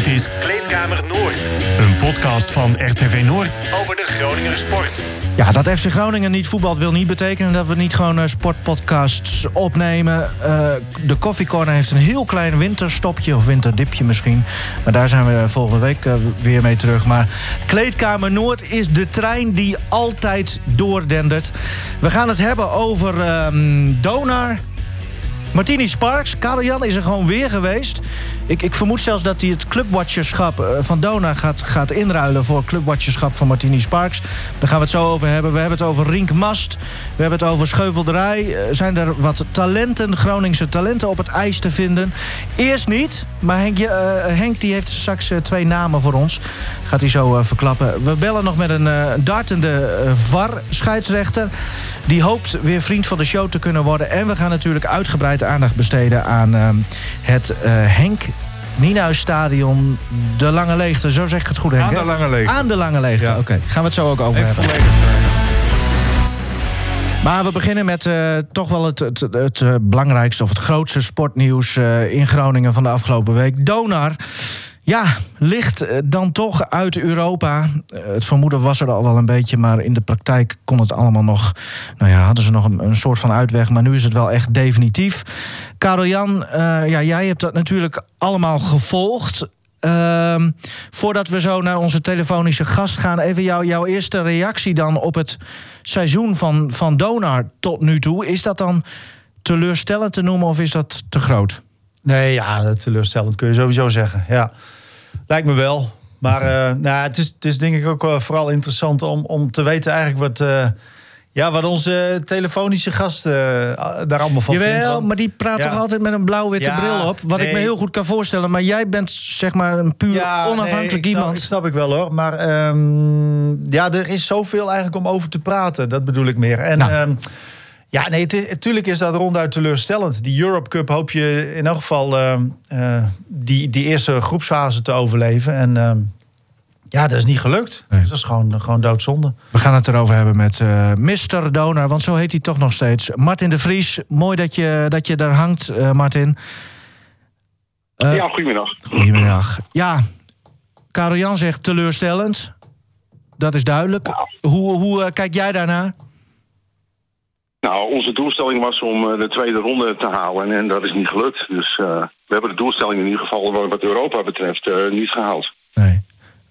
Dit is Kleedkamer Noord. Een podcast van RTV Noord over de Groninger sport. Ja, dat FC Groningen niet voetbalt wil niet betekenen dat we niet gewoon uh, sportpodcasts opnemen. Uh, de Koffiecorner heeft een heel klein winterstopje, of winterdipje misschien. Maar daar zijn we volgende week uh, weer mee terug. Maar Kleedkamer Noord is de trein die altijd doordendert. We gaan het hebben over Donar, Martini Sparks, Karel Jan is er gewoon weer geweest. Ik, ik vermoed zelfs dat hij het clubwatcherschap van Dona gaat, gaat inruilen... voor het clubwatcherschap van Martini Sparks. Daar gaan we het zo over hebben. We hebben het over Rink Mast. We hebben het over Scheuvelderij. Zijn er wat talenten, Groningse talenten op het ijs te vinden? Eerst niet, maar Henk, uh, Henk die heeft straks twee namen voor ons. Gaat hij zo uh, verklappen. We bellen nog met een dartende VAR-scheidsrechter. Die hoopt weer vriend van de show te kunnen worden. En we gaan natuurlijk uitgebreid aandacht besteden aan het Henk Nienhuisstadion, de Lange Leegte. Zo zeg ik het goed, Henk. Aan de Lange Leegte. Aan de Lange Leegte, ja. oké. Okay. Gaan we het zo ook over Even hebben. Maar we beginnen met uh, toch wel het, het, het, het, belangrijkste of het grootste sportnieuws uh, in Groningen van de afgelopen week. Donar. Ja, ligt dan toch uit Europa. Het vermoeden was er al wel een beetje, maar in de praktijk kon het allemaal nog. Nou ja, hadden ze nog een, soort van uitweg, maar nu is het wel echt definitief. Karel Jan, uh, ja, jij hebt dat natuurlijk allemaal gevolgd. Uh, voordat we zo naar onze telefonische gast gaan, even jou, jouw eerste reactie dan op het seizoen van, van Donar tot nu toe. Is dat dan teleurstellend te noemen of is dat te groot? Nee, ja, teleurstellend kun je sowieso zeggen. Ja, lijkt me wel. Maar uh, nou, het, is, het is denk ik ook uh, vooral interessant om, om te weten eigenlijk wat, uh, ja, wat onze telefonische gasten daar allemaal van Jawel, vinden. maar die praat ja. toch altijd met een blauw-witte Ja, bril op? Wat ik me heel goed kan voorstellen. Maar jij bent zeg maar een puur Ja, onafhankelijk nee, ik snap, iemand. ik snap ik wel hoor. Maar ehm, ja, er is zoveel eigenlijk om over te praten. Dat bedoel ik meer. En Nou. ehm, ja, nee, natuurlijk is dat ronduit teleurstellend. Die Europe Cup hoop je in elk geval ehm, eh, die, die eerste groepsfase te overleven. En ehm, ja, dat is niet gelukt. Nee. Dus dat is gewoon, gewoon doodzonde. We gaan het erover hebben met eh Mr. Donar, want zo heet hij toch nog steeds. Martin de Vries, mooi dat je, dat je daar hangt, eh, Martin. Eh, Ja, goedemiddag. Goedemiddag. Ja, Karel Jan zegt teleurstellend. Dat is duidelijk. Hoe, hoe kijk jij daarnaar? Nou, onze doelstelling was om eh, de tweede ronde te halen en dat is niet gelukt. Dus eh, we hebben de doelstelling in ieder geval wat- Europa betreft eh, niet gehaald. Nee.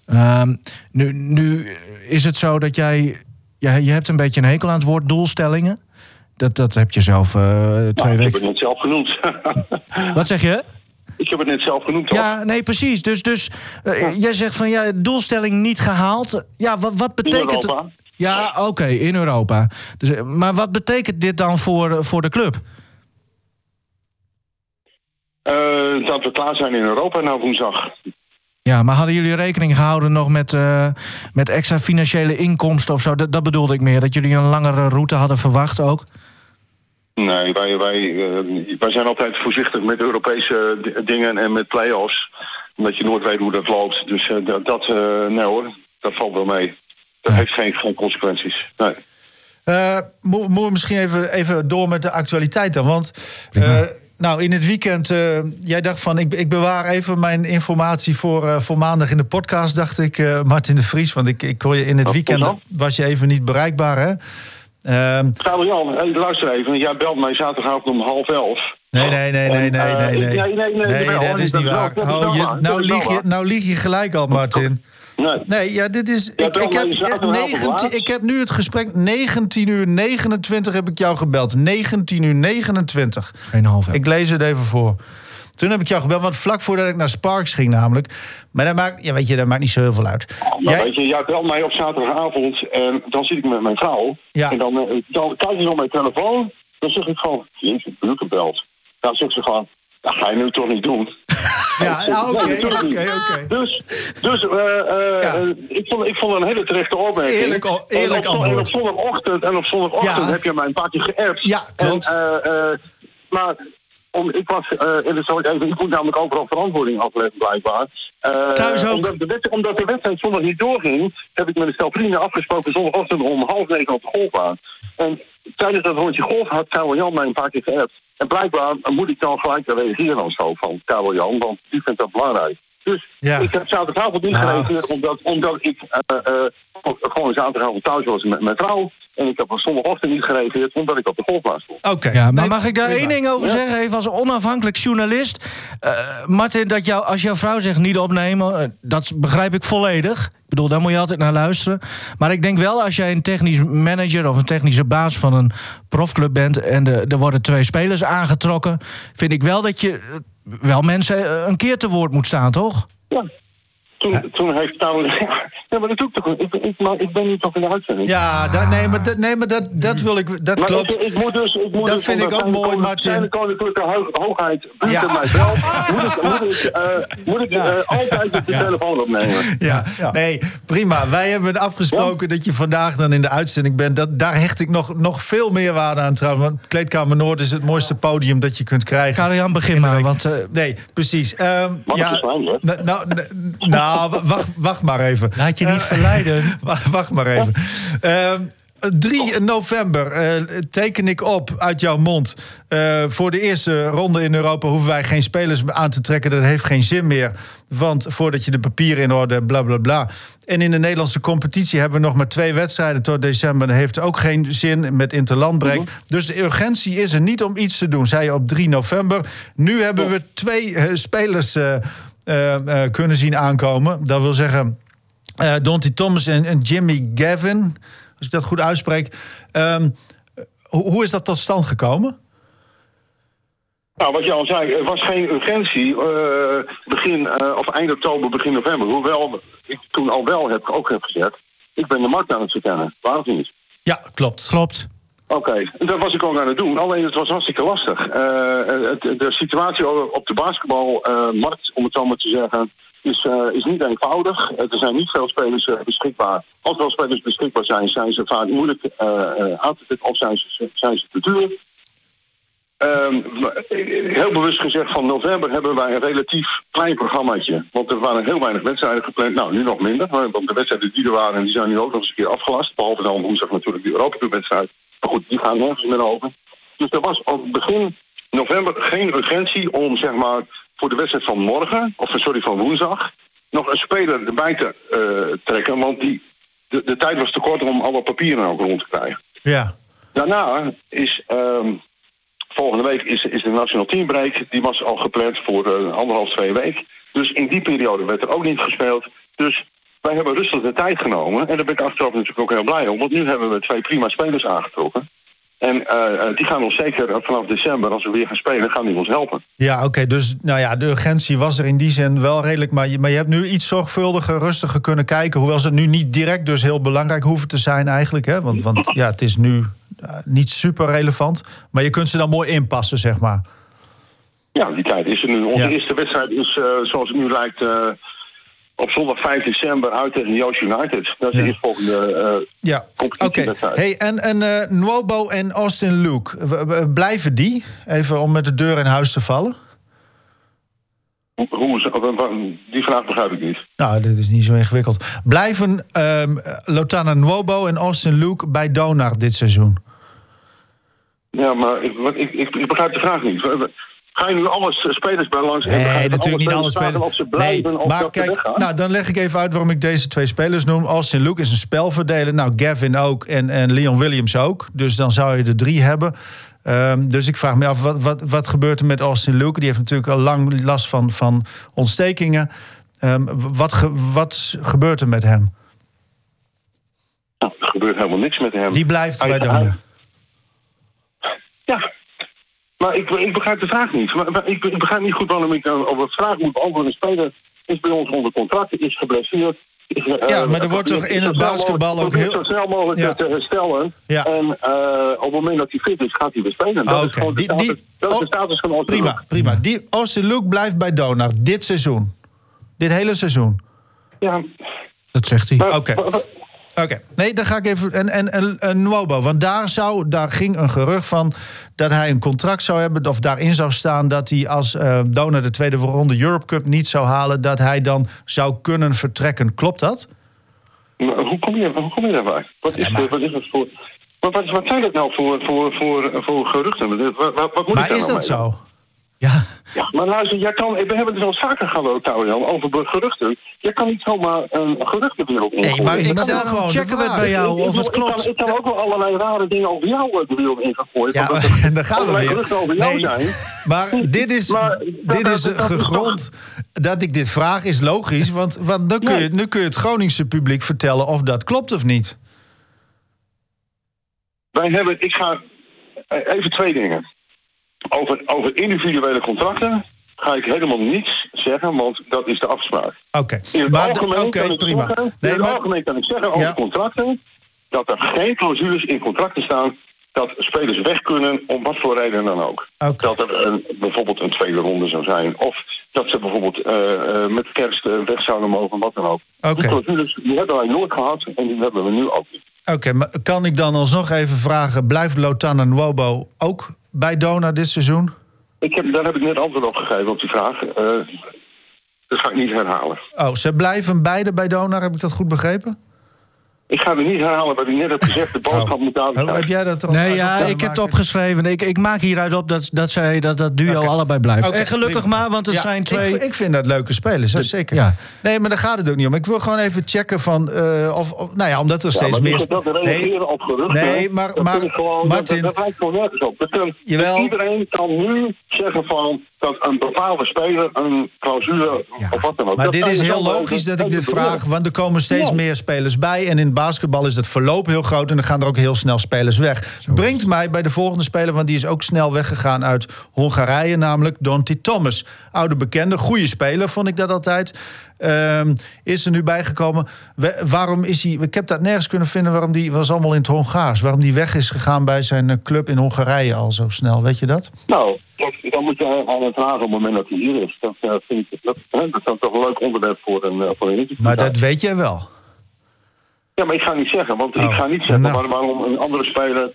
Ehm, nu, nu is het zo dat jij... Ja, je hebt een beetje een hekel aan het woord doelstellingen. Dat, dat heb je zelf eh, Nou, twee ik heb het weken... net zelf genoemd. Wat zeg je? ik heb het net zelf genoemd? Ja, nee, precies. Dus, dus jij zegt van ja, doelstelling niet gehaald. Ja, wat, wat In betekent Europa. Ja, oké, in Europa. Dus, eh, maar wat betekent dit dan voor, voor de club? Eh, dat we klaar zijn in Europa na woensdag. Ja, maar hadden jullie rekening gehouden nog met, eh, met extra financiële inkomsten of zo? Dat, dat bedoelde ik meer. Dat jullie een langere route hadden verwacht ook? Nee, wij, wij, eh, wij zijn altijd voorzichtig met Europese dingen en met play-offs. Omdat je nooit weet hoe dat loopt. Dus eh, dat, eh, nee hoor, dat valt wel mee. Dat Ja. heeft geen, geen consequenties. Nee. Eh mo- Moeten we misschien even, even door met de actualiteit dan? Want eh, nou, in het weekend, eh, jij dacht van ik, ik bewaar even mijn informatie voor, eh, voor maandag in de podcast, dacht ik, eh, Martin de Vries. Want ik, ik hoor je in het Oh, weekend, was je even niet bereikbaar hè? Ehm, Karel Jan, hey, luister even. Jij belt mij zaterdagavond om half elf. nee, nee, nee, nee, nee, nee, nee. nee, nee, nee, Nee, nou, nou je gelijk al, Martin. Nee. Nee, ja, dit is. Ja, Ik, heb, maar je zaterdagavond 19, laat. ik heb nu het gesprek 19 uur 29 heb ik jou gebeld. 19 uur 29. Geen half elf. Ik lees het even voor. Toen heb ik jou gebeld, want vlak voordat ik naar Sparks ging namelijk. Maar dat maakt, ja, weet je, dat maakt niet zo heel veel uit. Maar Jij- weet je, jij belt mij op zaterdagavond en dan zit ik met mijn vrouw. Ja. En dan, eh, dan kijk ik op mijn telefoon. Dan zeg ik gewoon, jeetje, buurt gebeld. Dan zegt ze gewoon, dat ga je nu toch niet doen. ja, oké, oké, oké. Dus, dus eh, eh, Ja. ik, vond, ik vond een hele terechte opmerking. Eerlijk eerlijk en op, antwoord. En op zondagochtend, en op zondagochtend Ja. heb je mij een paar keer geappt. Ja, klopt. En, eh, maar om, ik was, eh, dat zal ik even, ik moet namelijk overal verantwoording afleggen blijkbaar. Eh, Thuis ook. Omdat de, omdat de wedstrijd zondag niet doorging, heb ik met een stel vrienden afgesproken zondagochtend om half negen op de golfbaan. En tijdens dat rondje golf had Karel Jan mij een paar keer geappt. En blijkbaar moet ik dan gelijk reageren of zo van Karel Jan, want die vindt dat belangrijk. Dus Ja. ik heb zaterdagavond niet Nou. gereageerd omdat, omdat ik eh, gewoon zaterdagavond thuis was met mijn vrouw. En ik heb op zondagochtend niet gereageerd omdat ik op de golfplaats stond. Oké. Ja, maar Nee, mag ik daar prima. één ding over Ja. zeggen? Even als onafhankelijk journalist. Eh, Martin, dat jou, als jouw vrouw zegt niet opnemen, eh, dat begrijp ik volledig. Ik bedoel, daar moet je altijd naar luisteren. Maar ik denk wel, als jij een technisch manager of een technische baas van een profclub bent en de, er worden twee spelers aangetrokken, vind ik wel dat je eh, wel mensen een keer te woord moet staan, toch? Ja. Toen, toen heeft nou... Ja, maar dat doe ik toch. Ik, ik, maar ik ben niet toch in de uitzending. Ja, dat, nee, maar, dat, nee, maar dat, dat wil ik. Dat Maar klopt. Ik, ik moet dus, ik moet Dat dus, vind ik ook mooi, Martin. Zijn koninklijke ho- hoogheid biedt Ja. het mij wel. Moet ik, moet ik, eh, moet ik eh, altijd op de telefoon opnemen. Ja, nee, prima. Wij hebben afgesproken dat je vandaag dan in de uitzending bent. Dat, daar hecht ik nog, nog veel meer waarde aan trouwens. Want Kleedkamer Noord is het mooiste podium dat je kunt krijgen. Karian, begin maar. Want eh, Nee, precies. Ehm, Wat ja, nou, nou, nou, wacht, wacht maar even. laat je niet Eh, verleiden. Wacht, maar even. Ehm, 3 november eh, teken ik op uit jouw mond. eh, voor de eerste ronde in Europa hoeven wij geen spelers aan te trekken. Dat heeft geen zin meer. Want voordat je de papieren in orde hebt, bla bla bla. En in de Nederlandse competitie hebben we nog maar twee wedstrijden tot december. Dat heeft ook geen zin met interlandbreek. Dus de urgentie is er niet om iets te doen, zei je op 3 november. Nu hebben we twee eh, spelers kunnen zien aankomen. Dat wil zeggen. Eh Donty Thomas en, en Jimmy Gavin, als ik dat goed uitspreek. Ehm, hoe, hoe is dat tot stand gekomen? Nou, wat je al zei, er was geen urgentie eh, begin, eh, of eind oktober, begin november. Hoewel ik toen al wel heb, ook heb gezegd, ik ben de markt aan het verkennen. Waar of niet? Ja, klopt. Klopt. Oké, dat was ik ook aan het doen. Alleen het was hartstikke lastig. Eh, het, de situatie op de basketbalmarkt, om het zo maar te zeggen, is, eh, is niet eenvoudig. er zijn niet veel spelers eh, beschikbaar. Als wel spelers beschikbaar zijn, zijn ze vaak moeilijk eh, eh, aan te of zijn ze, zijn ze te duur. Ehm, eh, heel bewust gezegd, van november hebben wij een relatief klein programmaatje. Want er waren heel weinig wedstrijden gepland. Nou, nu nog minder. Want de wedstrijden die er waren, die zijn nu ook nog eens een keer afgelast. Behalve dan woensdag natuurlijk de Europa Cup wedstrijd. Maar goed, die gaan nergens meer over. Dus er was op begin november geen urgentie om zeg maar voor de wedstrijd van morgen, of sorry, van woensdag, nog een speler erbij te eh, trekken. Want die, de, de tijd was te kort om alle papieren ook rond te krijgen. Ja. Daarna is ehm, volgende week is, is de National Teambreak. Die was al gepland voor eh, anderhalf, twee weken. Dus in die periode werd er ook niet gespeeld. Dus wij hebben rustig de tijd genomen. En daar ben ik achteraf natuurlijk ook heel blij om. Want nu hebben we twee prima spelers aangetrokken. En eh, eh, die gaan ons zeker eh, vanaf december, als we weer gaan spelen, gaan die ons helpen. Ja, oké. dus nou ja, de urgentie was er in die zin wel redelijk. Maar je, maar je hebt nu iets zorgvuldiger, rustiger kunnen kijken. Hoewel ze nu niet direct dus heel belangrijk hoeven te zijn eigenlijk. Hè? Want, want ja, het is nu niet super relevant. Maar je kunt ze dan mooi inpassen, zeg maar. Ja, die tijd is er nu. Onze Ja. eerste wedstrijd is, zoals het nu lijkt, op zondag 5 december uit tegen Joost United. Dat is Ja. de eerstvolgende eh, Ja, oké. Hey, en en eh Nwobo en Austin Luke, blijven die? Even om met de deur in huis te vallen. Hoe, is- wa- die vraag begrijp ik niet. Nou, dit is niet zo ingewikkeld. Blijven ehm Lotana Nwobo en Austin Luke bij Donar dit seizoen? Ja, maar ik, ik, ik begrijp de vraag niet. Ga je nu alle spelers bij langs? Nee, natuurlijk niet alle spelers. Of ze blijven Nee, of maar kijk, nou, dan leg ik even uit waarom ik deze twee spelers noem. Austin Luke is een spelverdeler. Nou, Gavin ook en, en Leon Williams ook. Dus dan zou je er drie hebben. Ehm, dus ik vraag me af, wat, wat, wat gebeurt er met Austin Luke? Die heeft natuurlijk al lang last van, van ontstekingen. Ehm, wat, ge- wat gebeurt er met hem? Nou, er gebeurt helemaal niks met hem. Die blijft Hij- bij Donar. Ja, maar ik, ik begrijp de vraag niet. Maar, maar ik, ik begrijp niet goed waarom ik dan over een vraag moet beantwoorden. Een speler is bij ons onder contract, is geblesseerd. Is, eh, Ja, maar er wordt toch in het basketbal ook heel- zo snel mogelijk Ja. te herstellen. Ja. En eh, op het moment dat hij fit is, gaat hij weer spelen. Dat is oké. gewoon de Die- status, die- dat is de oh, status van ons. Prima, prima. Die Luke blijft bij Donar dit seizoen. Dit hele seizoen. Ja, Dat zegt hij. Oké. Oké, nee, dan ga ik even. En, en, en, en Nwobo, want daar, zou, daar ging een gerucht van dat hij een contract zou hebben. of daarin zou staan dat hij als donor de tweede ronde Europe Cup niet zou halen. dat hij dan zou kunnen vertrekken. Klopt dat? maar hoe, kom je, hoe kom je daarbij? Wat is, maar- wat is het voor... Wat, wat, zijn dat nou voor, voor, voor, voor geruchten? Wat, wat, wat moet ik Maar is nou dat mee? zo? Ja. Ja, maar luister, jij kan, we hebben het al vaker gehad, Taurian, over geruchten. Je kan niet zomaar een geruchtenwereld ingooien. Nee, maar ik stel gewoon checken we het bij jou Ik- of ik- het ik kan- klopt. Ik kan ook wel allerlei rare dingen over jou eh, de wereld ingegooid. Ja, en daar gaan we weer. geruchten over jou Nee, zijn. Maar dit is, Maar dat- dit is dat- dat is gegrond dat ik dit vraag, is logisch. Want, want nu, kun je, Nee. nu kun je het Groningse publiek vertellen of dat klopt of niet. Wij hebben, ik ga eh, even twee dingen. Over, over individuele contracten ga ik helemaal niets zeggen, want dat is de afspraak. Oké, In het maar algemeen, oké, kan, ik prima. zeggen, in Nee, het maar, algemeen kan ik zeggen over Ja. contracten dat er geen clausules in contracten staan dat spelers weg kunnen om wat voor reden dan ook. Dat er een, bijvoorbeeld een tweede ronde zou zijn. Of dat ze bijvoorbeeld eh, eh, met kerst eh, weg zouden mogen, wat dan ook. Oké. Die clausules die hebben wij nooit gehad en die hebben we nu ook niet. Oké, maar kan ik dan alsnog even vragen... blijft Lotan en Wobo ook bij Dona dit seizoen? Ik heb, daar heb ik net antwoord op gegeven op die vraag. Eh, dat ga ik niet herhalen. Oh, ze blijven beide bij Dona, heb ik dat goed begrepen? Ik ga het niet herhalen wat ik net heb gezegd. De boodschap moet daar Oh, heb jij dat al Nee, uit ja, ik heb het opgeschreven. Ik, ik maak hieruit op dat, dat, zij, dat dat duo allebei blijft. Oké, en gelukkig maar, want het Ja, zijn ik- twee... Ik, vind dat leuke spelers, hè, zeker. ja. Nee, maar daar gaat het ook niet om. Ik wil gewoon even checken van... eh, of, of, nou ja, omdat er Ja, steeds maar meer... dat reageren Nee, op geruchten. Nee, maar- dat maar- ik gewoon, Martin- dat, dat lijkt gewoon nergens op. Dat Jawel. Iedereen kan nu zeggen van dat een bepaalde speler een clausule Ja. of wat dan ook. maar Dat dit is heel logisch dat ik dit vraag. Want er komen steeds Ja. meer spelers bij. En in het basketbal is het verloop heel groot. En dan gaan er ook heel snel spelers weg. Brengt mij bij de volgende speler. Want die is ook snel weggegaan uit Hongarije. Namelijk Donty Thomas. Oude bekende, goede speler vond ik dat altijd. Ehm, is er nu bijgekomen. We- waarom is hij... Ik heb dat nergens kunnen vinden waarom die... was allemaal in het Hongaars. Waarom die weg is gegaan bij zijn eh, club in Hongarije al zo snel. Weet je dat? Nou, dan moet je aan het vragen op het moment dat hij hier is. Dat, vind ik, dat, hè, dat is dan toch een leuk onderwerp voor een, eh, voor een interview. Maar dat weet jij wel. Ja, maar ik ga niet zeggen, want Oh, ik ga niet zeggen nou. waar- waarom een andere speler.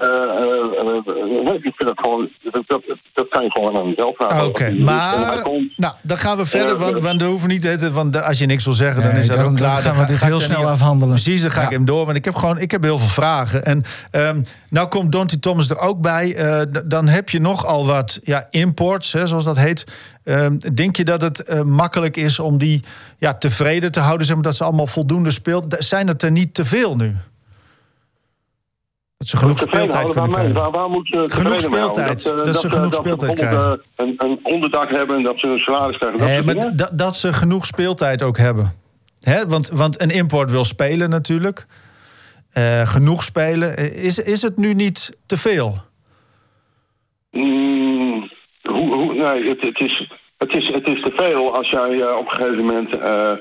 Eh, eh, eh, ik vind dat gewoon. Dat, dat, dat kan je gewoon aan jezelf vragen. Oké, en hij maar komt- nou, dan gaan we verder, want, want we hoeven niet te eten, want als je niks wil zeggen, dan Nee, is dat ook klaar. dan gaan we dit ga ik heel snel afhandelen. Precies, dan ga ik hem door, want ik heb gewoon, ik heb heel veel vragen. En ehm, nou komt Donty Thomas er ook bij. Eh, dan heb je nogal wat ja, imports, hè, zoals dat heet. Ehm, denk je dat het eh, makkelijk is om die ja, tevreden te houden, zeg maar, dat ze allemaal voldoende speelt? Zijn het er niet te veel nu? Dat ze genoeg speeltijd kunnen krijgen. Waar, waar moet je Genoeg speeltijd. eh, Dat ze eh, genoeg dat speeltijd bijvoorbeeld, eh, een, een onderdak hebben en dat ze een salaris krijgen. Dat Nee, maar dat, dat ze genoeg speeltijd ook hebben. Hè? Want, want een import wil spelen natuurlijk. Eh, genoeg spelen. Is, is het nu niet te veel? Mm, hoe, hoe, nee, het, het, is, het, is, het is te veel als jij eh, op een gegeven moment eh,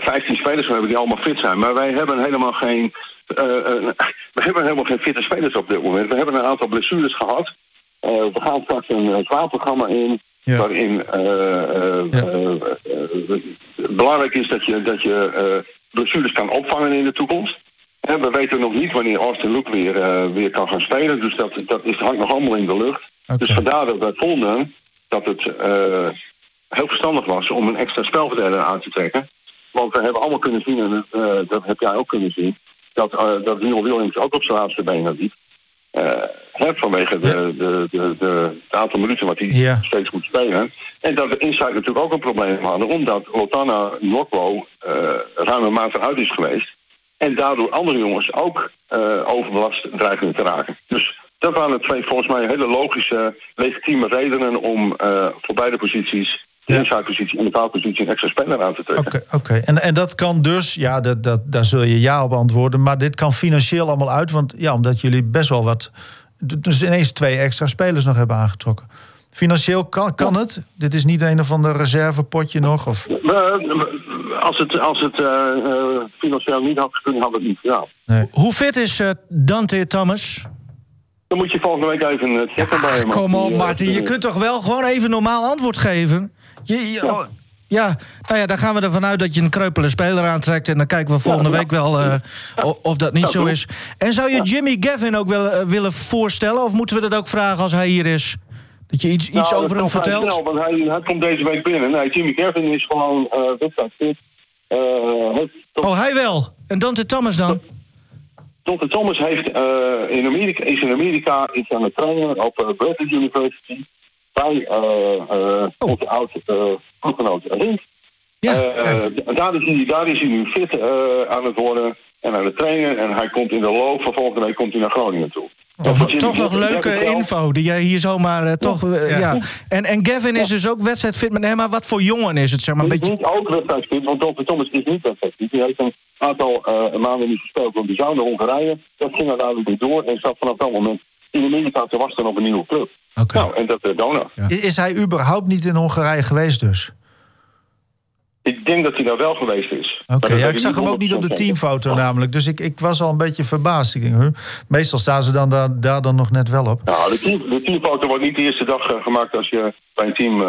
15 spelers hebben die allemaal fit zijn. Maar wij hebben helemaal geen. Eh, eh, we hebben helemaal geen fitte spelers op dit moment. We hebben een aantal blessures gehad. Eh, we gaan straks een uh, zwaar programma in. Ja. Waarin belangrijk is dat je, dat je blessures kan opvangen in de toekomst. Hè, we weten nog niet wanneer Austin Luke weer, weer kan gaan spelen. Dus dat, dat is, hangt nog allemaal in de lucht. Dus vandaar dat wij vonden dat het heel verstandig was om een extra spelverdeler aan te trekken. Want we hebben allemaal kunnen zien, en dat heb jij ook kunnen zien, dat, eh dat Neil Williams ook op zijn laatste benen liep. Eh, hè, vanwege de, de, de, de, het aantal minuten wat hij Ja. steeds moet spelen. En dat we inside natuurlijk ook een probleem hadden, omdat Lotana Nokwo eh ruim een maand eruit is geweest. En daardoor andere jongens ook eh, overbelast dreigen te raken. Dus dat waren twee volgens mij hele logische, legitieme redenen om eh, voor beide posities, de Ja. inside positie en de foutpositie, een extra speler aan te trekken. Oké, oké. En, en dat kan dus, ja, dat, dat, daar zul je ja op antwoorden. Maar dit kan financieel allemaal uit, want ja, omdat jullie best wel wat. Dus ineens twee extra spelers nog hebben aangetrokken. Financieel kan, kan het. Dit is niet een of ander reservepotje nog. Of, Eh, als het, als het eh, eh, financieel niet had gekund, hadden we het niet gedaan. nee. Hoe fit is eh, Dante Thomas? Dan moet je volgende week even eh, checken bij hem. Kom op, Martin. Je kunt toch wel gewoon even normaal antwoord geven? Je, je- oh, ja, nou ja, dan gaan we ervan uit dat je een kreupele speler aantrekt. En dan kijken we volgende Ja, ja. week wel eh, of dat niet Ja, zo is. En zou je Jimmy Gavin ook wel eh, willen voorstellen? Of moeten we dat ook vragen als hij hier is? Dat je iets, iets Nou, over dat hem vertelt? Snel, want hij, hij komt deze week binnen. Nee, Jimmy Kevin is gewoon. Eh, Oh, hij wel. En Dante Thomas dan? Dr. Thomas heeft, in Amerika, is in Amerika is aan het trainen op uh, Bradley University. Bij uh, onze oud-ploeggenoot Rink. Ja, daar, is hij, daar is hij nu fit aan het worden en aan het trainen. En hij komt in de loop van volgende week komt hij naar Groningen toe. Toch, toch nog leuke info die jij hier zomaar uh, toch. Uh, ja. En, en Gavin is dus ook wedstrijdfit. Maar, nee, maar wat voor jongen is het? Zeg maar, een beetje... Niet ook wedstrijdfit, want Dolphin Thomas is niet wedstrijdfit. Die heeft een aantal uh, maanden niet gespeeld. Want die zou naar Hongarije. Dat ging er dadelijk weer door. En zat vanaf dat moment in de middenstaat te wachten op een nieuwe club. Okay. Nou, en dat Dona. Ja. Is hij überhaupt niet in Hongarije geweest dus? Ik denk dat hij daar wel geweest is. Oké, okay, ja, ik zag hem ook niet op de teamfoto ja. namelijk. Dus ik, ik was al een beetje verbaasd. Ik denk, huh? Meestal staan ze dan daar, daar dan nog net wel op. Nou, de, team, de teamfoto wordt niet de eerste dag uh, gemaakt als je bij een team uh,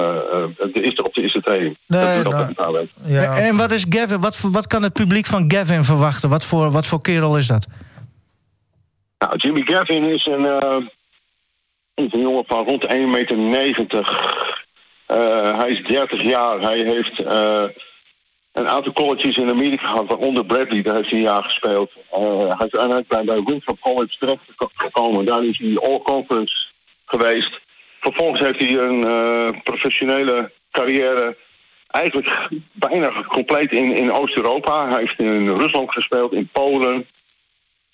de eerste, op de eerste training. Nee, dat nou, dat. Ja. En wat is Gavin? Wat, wat kan het publiek van Gavin verwachten? Wat voor, wat voor kerel is dat? Nou, Jimmy Gavin is een, uh, is jongen van rond 1,90 meter. hij is 30 jaar. Hij heeft een aantal colleges in Amerika gehad, waaronder Bradley, daar heeft hij een jaar gespeeld. Hij is uiteindelijk bij, Winthrop College terechtgekomen. Daar is hij All-Conference geweest. Vervolgens heeft hij een professionele carrière eigenlijk bijna compleet in, in Oost-Europa. Hij heeft in Rusland gespeeld, in Polen,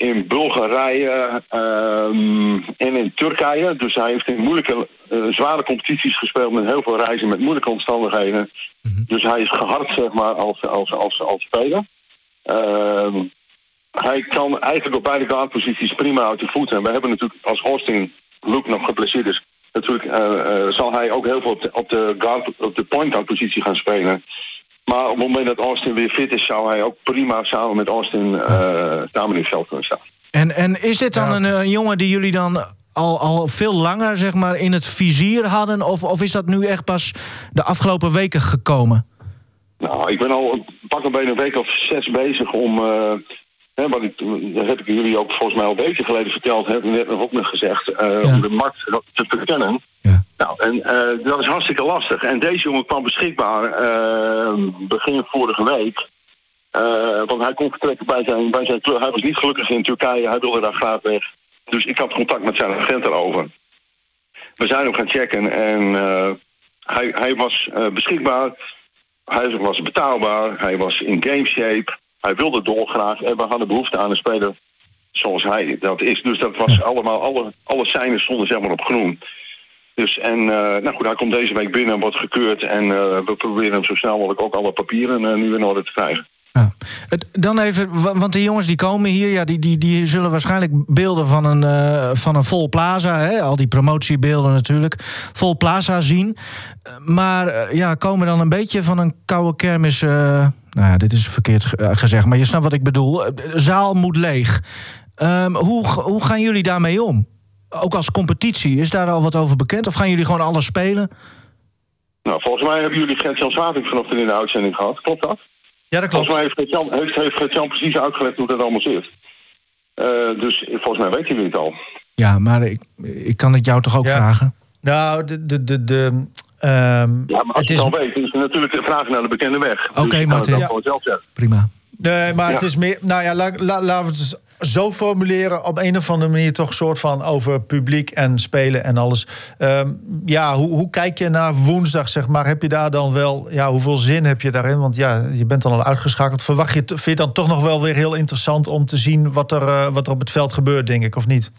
in Bulgarije um, en in Turkije. Dus hij heeft in moeilijke, uh, zware competities gespeeld met heel veel reizen, met moeilijke omstandigheden. Mm -hmm. Dus hij is gehard, zeg maar, als, als, als, als speler. Um, hij kan eigenlijk op beide guardposities prima uit de voeten. En we hebben natuurlijk als Austin Luke nog geblesseerd is... natuurlijk uh, uh, zal hij ook heel veel op de, op de, guard, op de point guard positie gaan spelen. Maar op het moment dat Austin weer fit is, zou hij ook prima samen met Austin uh, samen in het veld kunnen staan. En, en is dit dan ja. een, een, jongen die jullie dan al, al veel langer zeg maar, in het vizier hadden? Of, of is dat nu echt pas de afgelopen weken gekomen? Nou, ik ben al pak een een week of zes bezig om... Uh, hè, wat ik, dat heb ik jullie ook volgens mij al een weekje geleden verteld. Heb ik net nog ook nog gezegd. Uh, ja. Om de markt te verkennen. Ja. Nou, en uh, dat is hartstikke lastig. En deze jongen kwam beschikbaar uh, begin vorige week. Uh, want hij kon vertrekken bij zijn, bij zijn club. Hij was niet gelukkig in Turkije. Hij wilde daar graag weg. Dus ik had contact met zijn agent erover. We zijn hem gaan checken en hij, hij was beschikbaar. Hij was betaalbaar. Hij was in game shape. Hij wilde dolgraag. En we hadden behoefte aan een speler zoals hij dat is. Dus dat was allemaal, alle, alle seinen stonden zeg maar op groen. Dus en, uh, nou goed, hij komt deze week binnen en wordt gekeurd. En uh, we proberen hem zo snel mogelijk ook alle papieren uh, nu in orde te krijgen. Dan even, want de jongens die komen hier, ja, die, die, die zullen waarschijnlijk beelden van een, van een vol plaza, hè, al die promotiebeelden natuurlijk, vol plaza zien. Maar ja, komen dan een beetje van een koude kermis. Nou ja, dit is verkeerd gezegd, maar je snapt wat ik bedoel. Zaal moet leeg. Um, hoe, hoe gaan jullie daarmee om? Ook als competitie, is daar al wat over bekend? Of gaan jullie gewoon alles spelen? Nou, volgens mij hebben jullie Gert-Jan Zwaving vanochtend in de uitzending gehad. Klopt dat? Ja, dat klopt. Volgens mij heeft Gert-Jan, heeft, precies uitgelegd hoe dat allemaal zit. Uh, dus volgens mij weten jullie het al. Ja, maar ik, ik kan het jou toch ook ja. vragen? Nou, de... de, de, de um, ja, maar als het je is... het al weet, is het natuurlijk een vraag naar de bekende weg. Oké, okay, dus Martin. Ja. Prima. Nee, maar ja. het is meer... Nou ja, laten la, la, we het zo formuleren op een of andere manier toch soort van over publiek en spelen en alles. Um, ja, hoe, hoe, kijk je naar woensdag, zeg maar? Heb je daar dan wel, ja, hoeveel zin heb je daarin? Want ja, je bent dan al uitgeschakeld. Verwacht je, vind je dan toch nog wel weer heel interessant om te zien wat er, uh, wat er op het veld gebeurt, denk ik, of niet?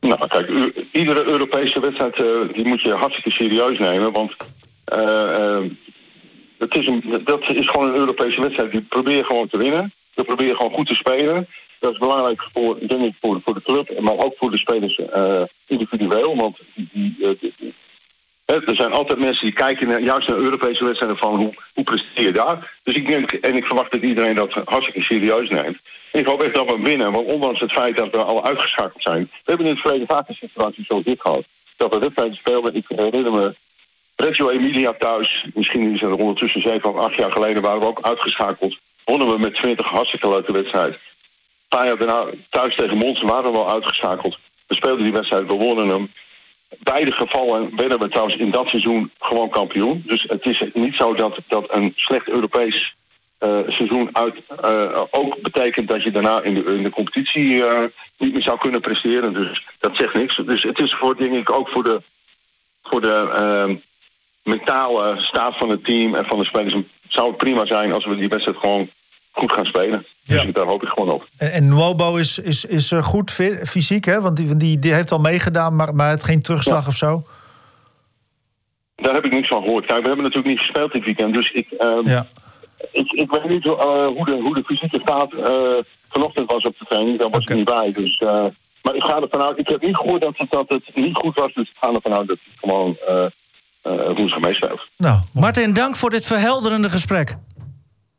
Nou, kijk, iedere Europese wedstrijd uh, die moet je hartstikke serieus nemen, want uh, het is een, dat is gewoon een Europese wedstrijd. Die probeer gewoon te winnen. We proberen gewoon goed te spelen. Dat is belangrijk voor, denk voor, de club, maar ook voor de spelers uh, individueel. Want die, die, er zijn altijd mensen die kijken naar, juist naar Europese wedstrijden van hoe, hoe presteer je daar. Dus ik denk, en ik verwacht dat iedereen dat hartstikke serieus neemt. Ik hoop echt dat we winnen, want ondanks het feit dat we al uitgeschakeld zijn. We hebben in het verleden vaak een situatie zoals dit gehad. Dat we wedstrijden speelden, ik herinner me Reggio Emilia thuis. Misschien is het ondertussen zeven of acht jaar geleden waren we ook uitgeschakeld. Wonnen we met 20 hartstikke leuke wedstrijden. Paar jaar daarna thuis tegen Monster waren we al uitgeschakeld. We speelden die wedstrijd, we wonnen hem. Beide gevallen werden we trouwens in dat seizoen gewoon kampioen. Dus het is niet zo dat, dat een slecht Europees uh, seizoen uit, uh, ook betekent dat je daarna in de, competitie uh, niet meer zou kunnen presteren. Dus dat zegt niks. Dus het is voor, denk ik, ook voor de voor de ehm, mentale staat van het team en van de spelers zou het prima zijn als we die wedstrijd gewoon goed gaan spelen. Dus Ja. daar hoop ik gewoon op. En, en is, is, is eh, goed fysiek, hè? Want die, die, die heeft al meegedaan, maar, maar het geen terugslag Ja. of zo. Daar heb ik niks van gehoord. Kijk, we hebben natuurlijk niet gespeeld dit weekend. Dus ik, ehm, Ja. ik, ik weet niet eh, hoe, de, hoe de fysieke staat eh, vanochtend was op de training. Daar was Oké. ik niet bij. Dus, eh, maar ik ga ervan uit. Ik heb niet gehoord dat het, dat het niet goed was. Dus ik ga ervan uit dat het gewoon eh eh woensdag meespeelt. Nou. Martin, dank voor dit verhelderende gesprek.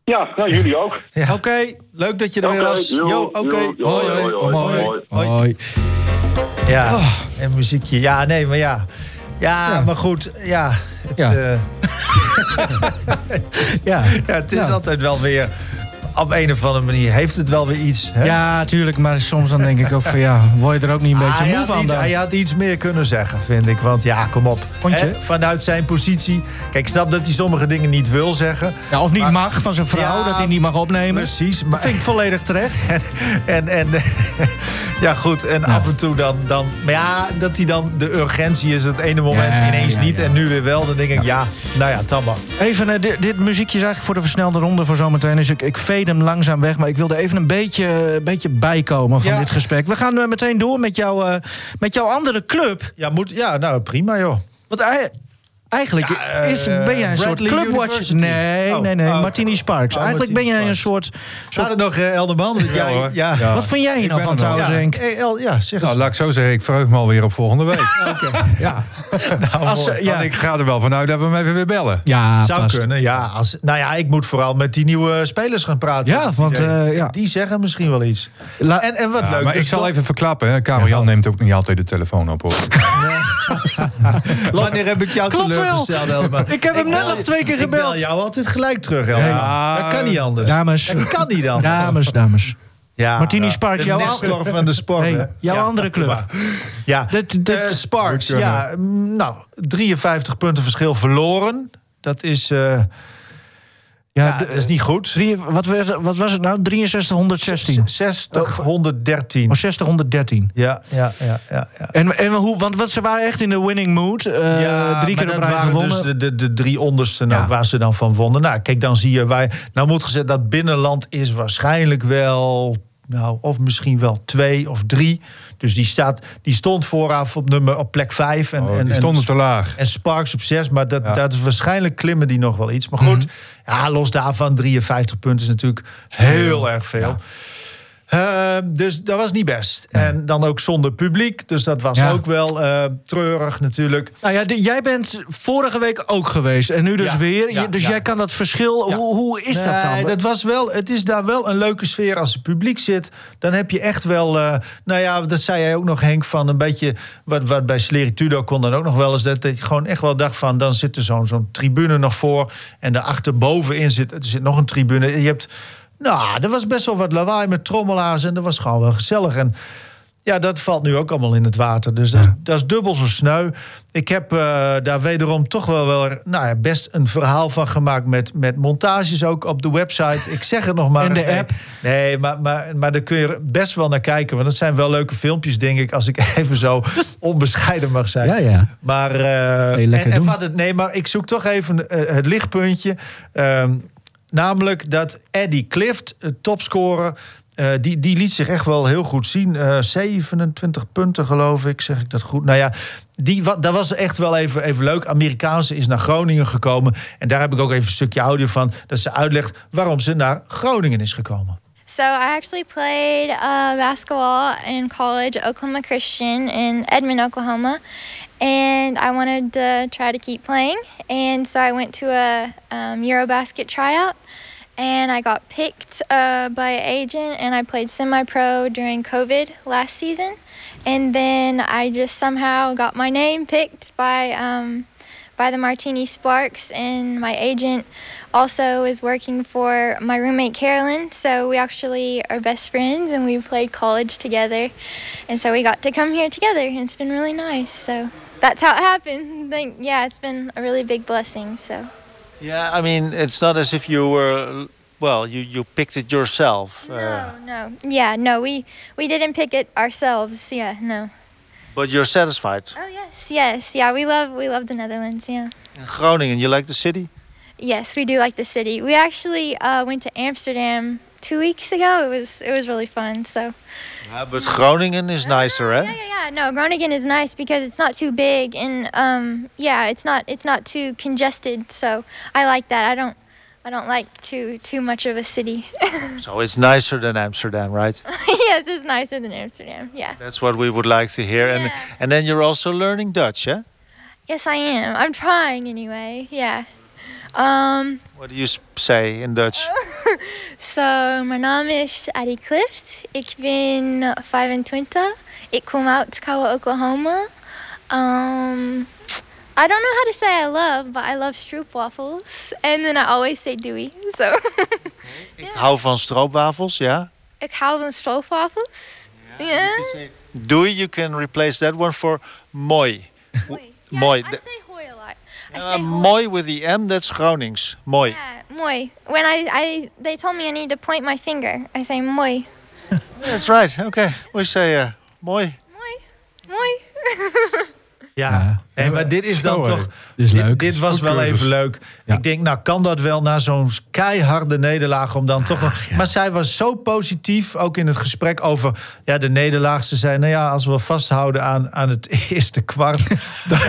Ja, nou, jullie ook. Ja. Oké. Leuk dat je er weer was. Jo, oké. Hoi, hoi. hoi, hoi, Mooi. hoi. Hoi. Hoi. Ja, en muziekje. Ja, nee, maar ja. Ja, Ja. maar goed. Ja, het, Ja. eh, Ja. ja, het is Ja. altijd wel weer... Op een of andere manier heeft het wel weer iets. Hè? Ja, tuurlijk. Maar soms dan denk ik ook van ja, word je er ook niet een beetje hij, moe van iets, dan? hij had iets meer kunnen zeggen, vind ik. Want ja, kom op. Hè, Vanuit zijn positie. Kijk, ik snap dat hij sommige dingen niet wil zeggen. Ja, of niet Maar- mag van zijn vrouw, Ja, dat hij niet mag opnemen. Precies. Maar, Dat vind ik volledig terecht. en, en, ja, goed. En af en toe dan, dan... Maar ja, dat hij dan... De urgentie is het ene moment ineens niet. En nu weer wel. Dan denk ik, ja, nou ja, maar. Even, eh, dit, dit muziekje is eigenlijk voor de versnelde ronde voor zometeen. Dus ik, ik hem langzaam weg. Maar ik wilde even een beetje, een beetje bijkomen van Ja. dit gesprek. We gaan eh, meteen door met, jou, eh, met jouw andere club. Ja, moet, ja nou prima joh. Want eigenlijk Ja, eh, is, ben jij een soort. University. Nee, Oh, nee, nee. oh. Martini Sparks. Oh, eigenlijk ben jij een soort... Het nog, eh, Elderman? Ja. Ja. Wat vind jij hier nou van trouwens, Ja, Henk? eh, El- ja, zeg. Nou, laat ik zo zeggen, ik verheug me alweer op volgende week. Ja. Nou, Als, mooi. ja. Want ik ga er wel vanuit dat we hem even weer bellen. Ja, Zou vast. kunnen, ja. Als, nou ja, ik moet vooral met die nieuwe spelers gaan praten. Ja, want, eh, ja. Die zeggen misschien wel iets. La- En, en wat Ja, leuk. maar dus ik zal toch- even verklappen, hè. Karel Jan neemt ook niet altijd de telefoon op. Hoor. Wanneer heb ik jou Klopt wel. Teleurgesteld? Ik heb hem net nog twee keer Ik bel gebeld. jou altijd gelijk terug. Ja. Dat kan niet anders. Dames. Dat kan niet anders. Dames, dames. Ja, Martini De jouw Nestor van de sport. Jouw Ja, andere club. Ja, Dit- dit- Eh, Sparks, ja. mm, Nou, 53 punten verschil verloren. Dat is, eh, ja, dat is niet goed. drie- wat, was, wat was het nou? 63, 116. 60, 113. Of 60, 113. Ja, ja, ja, ja. ja. En, en hoe, want wat, ze waren echt in de winning mood. eh, Ja, drie keer maar op dat rij waren gewonnen. dus de, de, de drie onderste nou, Ja. waar ze dan van wonnen. Nou, kijk, dan zie je wij. Nou moet gezegd dat binnenland is waarschijnlijk wel. Nou, of misschien wel twee of drie. Dus die, staat, die stond vooraf op, nummer, op plek vijf. En, Oh, en, die stonden te laag. En Sparks op 6, maar dat, Ja. dat is waarschijnlijk klimmen die nog wel iets. Maar goed, ja, los daarvan, 53 punten is natuurlijk heel erg veel. Eh, dus dat was niet best. En dan ook zonder publiek. Dus dat was Ja. ook wel eh, treurig natuurlijk. Nou ja, de- jij bent vorige week ook geweest. En nu dus Ja, weer. ja, dus jij kan dat verschil... Hoe, hoe is dat dan? Dat was wel, het is daar wel een leuke sfeer als het publiek zit. Dan heb je echt wel, eh, nou ja, dat zei jij ook nog Henk, van een beetje, wat, wat bij Sleritudo kon dan ook nog wel eens, dat, dat je gewoon echt wel dacht van, dan zit er zo'n zo'n tribune nog voor en daarachter bovenin zit, er zit nog een tribune. Je hebt, nou, er was best wel wat lawaai met trommelaars en dat was gewoon wel gezellig. En ja, dat valt nu ook allemaal in het water. Dus dat, dat is dubbel zo sneu. Ik heb eh, daar wederom toch wel, wel nou ja, best een verhaal van gemaakt... Met, met montages ook op de website. Ik zeg het nog maar. En de. Nee, app. Nee, maar, maar, maar daar kun je best wel naar kijken. Want dat zijn wel leuke filmpjes, denk ik... als ik even zo onbescheiden mag zijn. Ja, ja. Maar, eh, en, wat het, nee, maar ik zoek toch even eh, het lichtpuntje. Ehm, namelijk dat Eddie Clift, eh, topscorer... eh, die, die liet zich echt wel heel goed zien. Eh 27 punten, geloof ik. Zeg ik dat goed? Nou ja, die, dat was echt wel even, even leuk. Amerikaanse is naar Groningen gekomen. En daar heb ik ook even een stukje audio van. Dat ze uitlegt waarom ze naar Groningen is gekomen. So I actually played uh, basketball in college Oklahoma Christian in Edmond, Oklahoma, and I wanted to try to keep playing. And so I went to a um, EuroBasket tryout, and I got picked uh, by an agent, and I played semi-pro during COVID last season, and then I just somehow got my name picked by. Um, by the Martini Sparks, and my agent also is working for my roommate Carolyn. So we actually are best friends, and we played college together, and so we got to come here together, and it's been really nice. So that's how it happened. Like, yeah, it's been a really big blessing. So. Yeah, I mean, it's not as if you were, well, you, you picked it yourself. Uh, No, no, yeah, no. We we didn't pick it ourselves. Yeah, no. But you're satisfied. Oh yes, yes, yeah. We love we love the Netherlands. Yeah. In Groningen, you like the city? Yes, we do like the city. We actually uh, went to Amsterdam two weeks ago. It was it was really fun. So. Yeah, but Groningen is nicer, Yeah, eh? yeah, yeah. No, Groningen is nice because it's not too big and um, yeah, it's not it's not too congested. So I like that. I don't I don't like too too much of a city. So it's nicer than Amsterdam, right? yes, it's nicer than Amsterdam. Yeah. That's what we would like to hear. And and then you're also learning Dutch, yeah? Yes, I am. I'm trying anyway. Yeah. Um, What do you say in Dutch? so, mijn naam is Addie Clift. Ik ben 25. Ik kom uit Kawa, Oklahoma. Um, I don't know how to say I love, but I love stroopwafels. And then I always say Dewey. So, Ik hou van stroopwafels, ja? ik hou van stroopwafels. Ja. Doei, you can replace that one for mooi. Mooi. Mooi. I say hoi a lot. I Uh, mooi with the M, that's Gronings. Mooi. Yeah, mooi. When I, I, they told me I need to point my finger. I say mooi. That's right. Okay. We say uh, mooi. Mooi. Mooi. Ja. Nee, maar dit is dan Zo, toch. Dit is dit, leuk. dit was wel even leuk. Ja. Ik denk, nou kan dat wel na zo'n keiharde nederlaag om dan toch nog. Ja. Maar zij was zo positief, ook in het gesprek over ja, de nederlaag. Ze zei, nou ja, als we vasthouden aan, aan het eerste kwart, dan-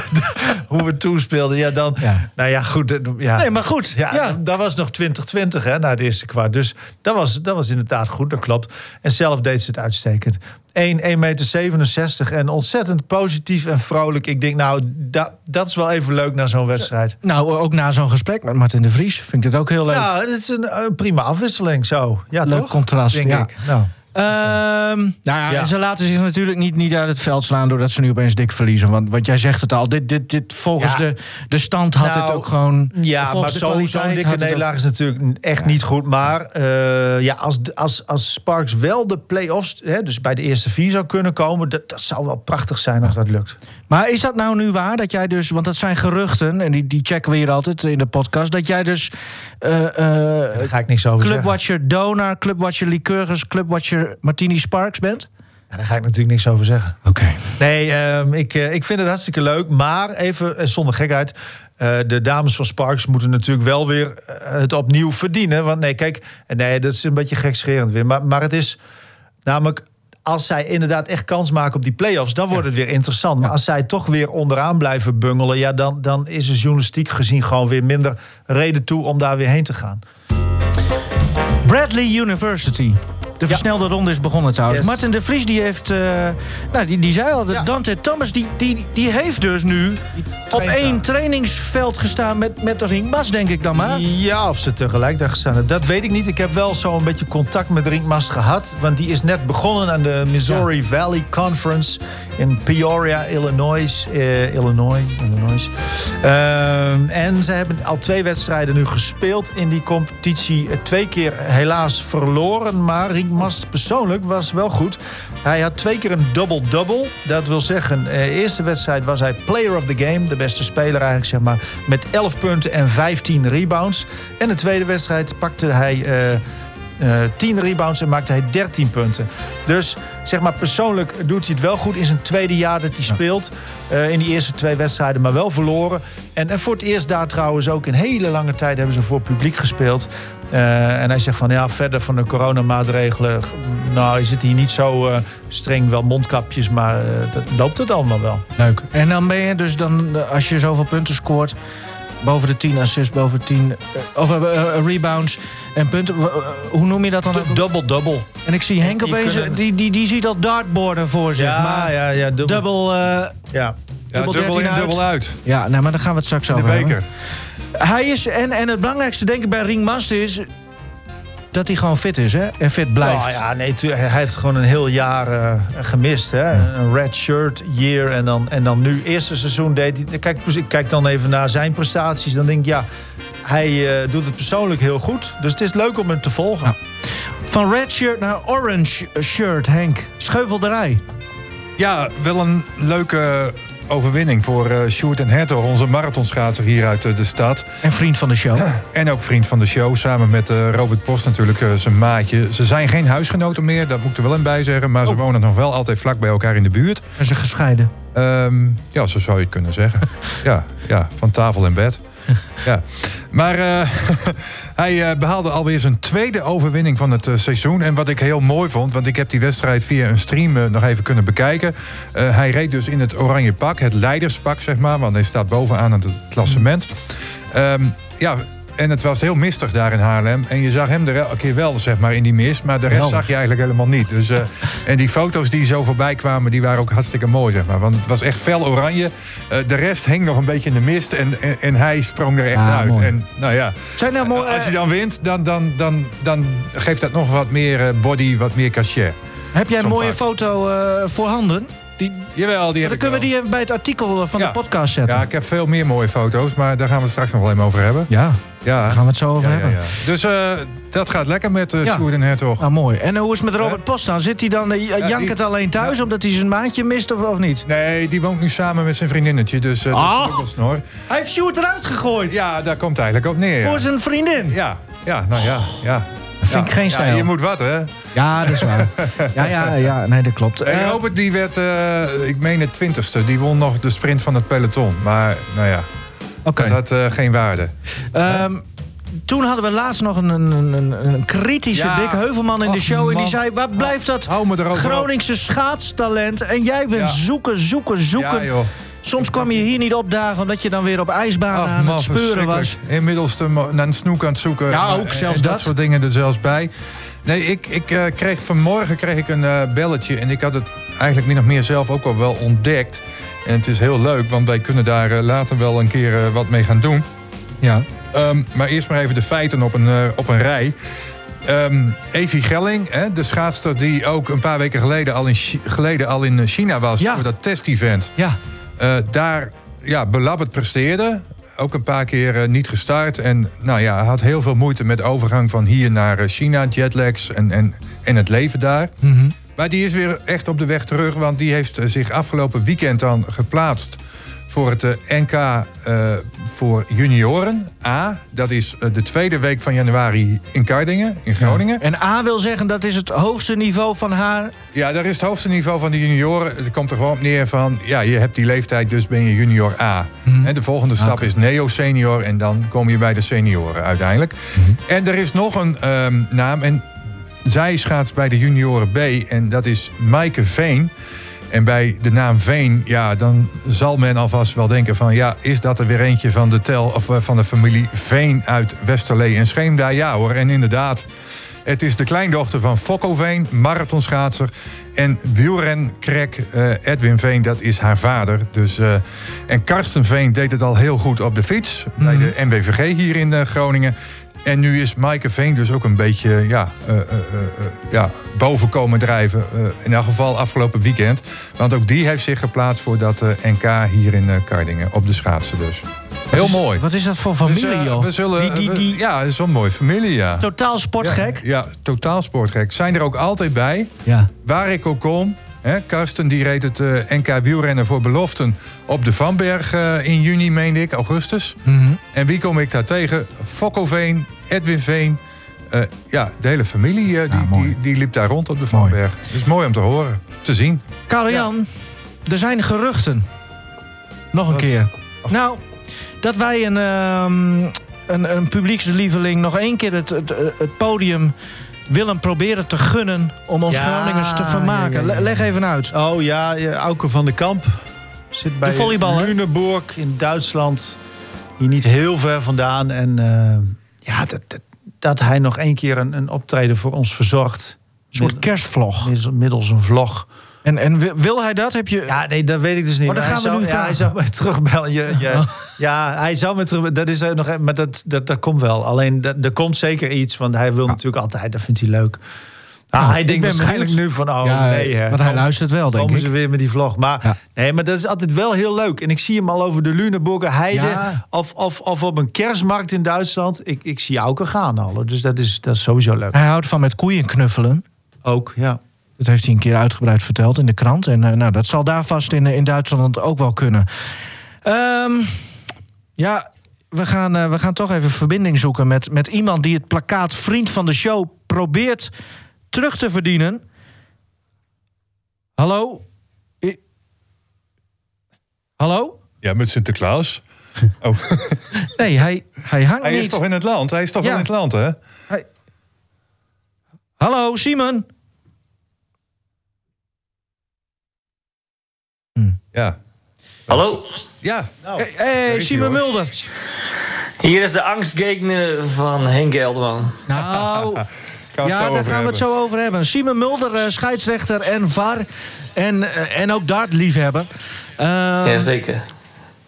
hoe we toen speelden, ja dan. Ja. Nou ja, goed. eh, Ja. Nee, maar goed. Ja, dat was nog 2020 hè, na het eerste kwart. Dus dat was, dat was inderdaad goed, dat klopt. En zelf deed ze het uitstekend. 1, 1 meter 67 en ontzettend positief en vrolijk. Ik denk, nou, dat, dat is wel even leuk na zo'n wedstrijd. Nou, ook na zo'n gesprek met Martin de Vries vind ik dit ook heel leuk. Nou, het is een, een prima afwisseling zo. Ja, Leuk toch? contrast, Denk ja. ik. Nou, Ehm, nou ja, ze laten zich natuurlijk niet, niet uit het veld slaan doordat ze nu opeens dik verliezen. Want, want jij zegt het al, dit, dit, dit, volgens Ja. de, de stand had Nou, het ook gewoon. Ja, maar zo- zo'n had dikke nederlaag is natuurlijk echt niet goed. Maar eh, ja, als, als, als Sparks wel de play-offs, hè, dus bij de eerste vier zou kunnen komen... dat, dat zou wel prachtig zijn als dat lukt. Maar is dat nou nu waar dat jij dus, want dat zijn geruchten en die, die checken we hier altijd in de podcast, dat jij dus Daar ga ik niks over zeggen. Clubwatcher Donar, Clubwatcher Lycurgus, Clubwatcher Martini Sparks bent? Ja, daar ga ik natuurlijk niks over zeggen. Oké. Nee, ehm, ik, eh, ik vind het hartstikke leuk. Maar even eh, zonder gekheid. eh, de dames van Sparks moeten natuurlijk wel weer het opnieuw verdienen. Want nee, kijk, nee, dat is een beetje gekscherend weer. Maar, maar het is namelijk. Als zij inderdaad echt kans maken op die play-offs, dan wordt het weer interessant. Maar als zij toch weer onderaan blijven bungelen, ja, dan, dan is er journalistiek gezien gewoon weer minder reden toe om daar weer heen te gaan. Bradley University. De versnelde ronde is begonnen trouwens. Yes. Martin de Vries die heeft, eh, nou die, die zei al. Dante Thomas die, die, die heeft dus nu op één trainingsveld gestaan met, met de denk ik dan maar. Ja, of ze tegelijk daar gestaan hebben, dat weet ik niet. Ik heb wel zo een beetje contact met Rinkmast gehad. Want die is net begonnen aan de Missouri Valley Conference in Peoria, Illinois. eh, Illinois, Illinois. Ehm, en ze hebben al twee wedstrijden nu gespeeld in die competitie. Eh, Twee keer helaas verloren, maar Rinkmast persoonlijk was wel goed. Hij had twee keer een double-double. Dat wil zeggen, de eerste wedstrijd was hij player of the game. De beste speler eigenlijk, zeg maar. Met 11 punten en 15 rebounds. En de tweede wedstrijd pakte hij eh, eh 10 rebounds en maakte hij 13 punten. Dus zeg maar persoonlijk doet hij het wel goed in zijn tweede jaar dat hij speelt. Eh, in die eerste twee wedstrijden, maar wel verloren. En, en voor het eerst daar trouwens ook in hele lange tijd hebben ze voor publiek gespeeld. Eh, en hij zegt van ja, verder van de coronamaatregelen. Nou, is het hier niet zo eh, streng, wel mondkapjes, maar eh, dat loopt het allemaal wel. Leuk. En dan ben je dus dan, als je zoveel punten scoort, boven de 10 assists, boven de 10 eh, of rebounds en punten. hoe noem je dat dan? ook? Double-double. En ik zie Henk die opeens, kunnen- die, die, die ziet al dartborden voor zich. Ja, maar ja, ja. Dubbel. eh, ja. Dubbel 13 in, dubbel uit. ja, nou, maar daar gaan we het straks De over hebben. Hij is, en, en het belangrijkste denk ik bij Ringmast is dat hij gewoon fit is hè? en fit blijft. Nou ja, nee, hij heeft gewoon een heel jaar eh, gemist. Hè? Een red shirt year en dan, en dan nu. Eerste seizoen deed hij... Kijk, ik kijk dan even naar zijn prestaties. Dan denk ik, ja, hij eh, doet het persoonlijk heel goed. Dus het is leuk om hem te volgen. Ja. Van red shirt naar orange shirt, Henk. Scheuvelderij. Ja, wel een leuke overwinning voor eh Sjoerd en Hertog, onze marathonschaatser hier uit eh, de stad. En vriend van de show. En ook vriend van de show, samen met eh, Robert Post natuurlijk, zijn maatje. Ze zijn geen huisgenoten meer, dat moet ik er wel in bij zeggen. Maar ze wonen nog wel altijd vlak bij elkaar in de buurt. En ze gescheiden. Ehm, ja, zo zou je het kunnen zeggen. ja, ja, van tafel en bed. Ja. Maar eh, hij eh, behaalde alweer zijn tweede overwinning van het eh, seizoen. En wat ik heel mooi vond, want ik heb die wedstrijd via een stream nog even kunnen bekijken. Hij reed dus in het oranje pak, het leiderspak zeg maar. Want hij staat bovenaan het klassement. Ehm, ja, en het was heel mistig daar in Haarlem. En je zag hem er elke keer wel, zeg maar, in die mist. Maar de rest zag je eigenlijk helemaal niet. Dus, eh, en die foto's die zo voorbij kwamen, die waren ook hartstikke mooi, zeg maar. Want het was echt fel oranje. Eh, de rest hing nog een beetje in de mist. En, en, en hij sprong er echt Ah, uit. mooi. En nou ja, Zijn nou mooi, als je eh, dan wint, dan, dan, dan, dan geeft dat nog wat meer body, wat meer cachet. heb jij een mooie foto eh, voorhanden? Die, Jawel, die heb dan kunnen we die bij het artikel van Ja. de podcast zetten. Ja, ik heb veel meer mooie foto's, maar daar gaan we het straks nog wel even over hebben. Ja, Ja, daar gaan we het zo over ja, hebben. ja. Dus eh, dat gaat lekker met uh. Sjoerd en Hertog. Ah, mooi. En hoe is het met Robert Post dan? Zit hij dan uh, Ja, jankend die- alleen thuis omdat hij zijn maatje mist of, of niet? Nee, die woont nu samen met zijn vriendinnetje, dus eh dat Ah. is ook wel snor. Hij heeft Sjoerd eruit gegooid. Ja, daar komt het eigenlijk op neer. Voor zijn vriendin. Ja, ja, nou ja, ja. Dat vind Ja. ik geen Ja, je moet wat, hè? Ja, dat is waar. ja, ja, ja, nee, dat klopt. En Eh, Robert die werd, eh, ik meen het twintigste. Die won nog de sprint van het peloton. Maar, nou ja, Oké. dat had eh, geen waarde. Ehm, toen hadden we laatst nog een, een, een, een kritische Ja. Dick Heuvelman in de show. En die zei, waar blijft dat Hou me erover op. Groningse schaatstalent? En jij bent Ja. zoeken, zoeken, zoeken. Ja, joh. Soms kwam je hier niet opdagen omdat je dan weer op ijsbanen Ach, aan man, het speuren was. Inmiddels de mo- naar een snoek aan het zoeken. Ja, ook zelfs en dat. dat. soort dingen er zelfs bij. Nee, ik, ik eh, kreeg vanmorgen kreeg ik een eh, belletje. En ik had het eigenlijk min of meer zelf ook al wel ontdekt. En het is heel leuk, want wij kunnen daar eh, later wel een keer wat mee gaan doen. Ja. Ehm, maar eerst maar even de feiten op een, op een rij. Ehm Evie Gelling, hè, de schaatster die ook een paar weken geleden al in, geleden al in China was... Ja. voor dat test-event. Ja. Eh, daar ja, belabberd presteerde. Ook een paar keer eh, niet gestart. En nou ja, had heel veel moeite met overgang van hier naar eh, China, jetlags en, en, en het leven daar. Mhm. Maar die is weer echt op de weg terug, want die heeft zich afgelopen weekend dan geplaatst voor het eh, NK eh, voor junioren. A, dat is eh, de tweede week van januari in Kardingen, in Groningen. En A wil zeggen dat is het hoogste niveau van haar. Ja, daar is het hoogste niveau van de junioren. Het komt er gewoon op neer van... ja, je hebt die leeftijd, dus ben je junior A. En de volgende stap is neo-senior... en dan kom je bij de senioren uiteindelijk. En er is nog een ehm, naam... en zij schaats bij de junioren B... en dat is Maaike Veen... En bij de naam Veen, ja, dan zal men alvast wel denken van... ja, is dat er weer eentje van de, tel, of, eh, van de familie Veen uit Westerlee en Scheemda? Ja hoor, en inderdaad, het is de kleindochter van Fokko Veen, marathonschaatser. En wielrenkrek eh, Edwin Veen, dat is haar vader. Dus, eh, en Karsten Veen deed het al heel goed op de fiets... bij de MBVG hier in Groningen. En nu is Maaike Veen dus ook een beetje ja, eh, eh, eh, ja, boven komen drijven. in elk geval afgelopen weekend. Want ook die heeft zich geplaatst voor dat NK hier in Kardingen. Op de schaatsen dus. Heel is- mooi. Wat is dat voor familie, joh? we zullen, die, die, we- die ja, het is wel een mooie familie, ja. totaal sportgek. Ja, ja, totaal sportgek. Zijn er ook altijd bij. Ja. Waar ik ook kom. Hè, Karsten die reed het eh, NK wielrennen voor beloften op de Vanberg eh, in juni, meende ik, augustus. Mhm. En wie kom ik daar tegen? Fokko Veen, Edwin Veen. Eh, ja, de hele familie die, die, die liep daar rond op de Mooi. Vanberg. Dus mooi om te horen, te zien. Karel-Jan, er zijn geruchten. Nog een Wat? keer. Nou, dat wij een, ehm, een, een publiekslieveling nog één keer het, het, het podium willen proberen te gunnen om ons Ja, Groningers te vermaken. ja, ja, Leg even uit. Oh ja, Auke van der Kamp zit bij De. Lüneburg in Duitsland. Hier niet heel ver vandaan. En eh, ja, dat, dat, dat hij nog één keer een, een optreden voor ons verzorgt. Een soort kerstvlog. middels, middels een vlog. En, en wi- wil hij dat? Heb je... Ja, nee, dat weet ik dus niet. Oh, Maar gaan we nu zou, ja, hij zou mij terugbellen. Je, je, ja, hij zou me terug. Dat is er nog. Maar dat, dat, dat komt wel. Alleen dat, er komt zeker iets. Want hij wil natuurlijk altijd. Dat vindt hij leuk. Ah, Nou, hij denkt waarschijnlijk benieuwd. nu van. Oh Ja, nee, hè. want hij luistert wel, denk komen ik. ze weer met die vlog. Maar, Ja. nee, maar dat is altijd wel heel leuk. En ik zie hem al over de Lüneburger Heide. Ja. Of, of, of op een kerstmarkt in Duitsland. Ik, ik zie Auke gaan al. Dus dat is, dat is sowieso leuk. Hij houdt van met koeien knuffelen. Ook, ja. Dat heeft hij een keer uitgebreid verteld in de krant. En eh, nou, dat zal daar vast in, in Duitsland ook wel kunnen. Ehm, ja, we gaan, eh, we gaan toch even verbinding zoeken met, met iemand die het plakkaat Vriend van de Show probeert terug te verdienen. Hallo? I- Hallo? Ja, met Sinterklaas. Oh. Nee, hij, hij hangt Hij niet. is toch in het land? Hij is toch Ja. wel in het land, hè? Hij- Hallo, Simon? Ja. Hallo, Ja, nou. Hey, Simon. Mulder. hier is de angstgegner van Henk Elderman. Nou, ja, daar gaan we het zo over hebben. Simon Mulder, eh, scheidsrechter en VAR. En, eh, en ook dartliefhebber. Uh, Jazeker.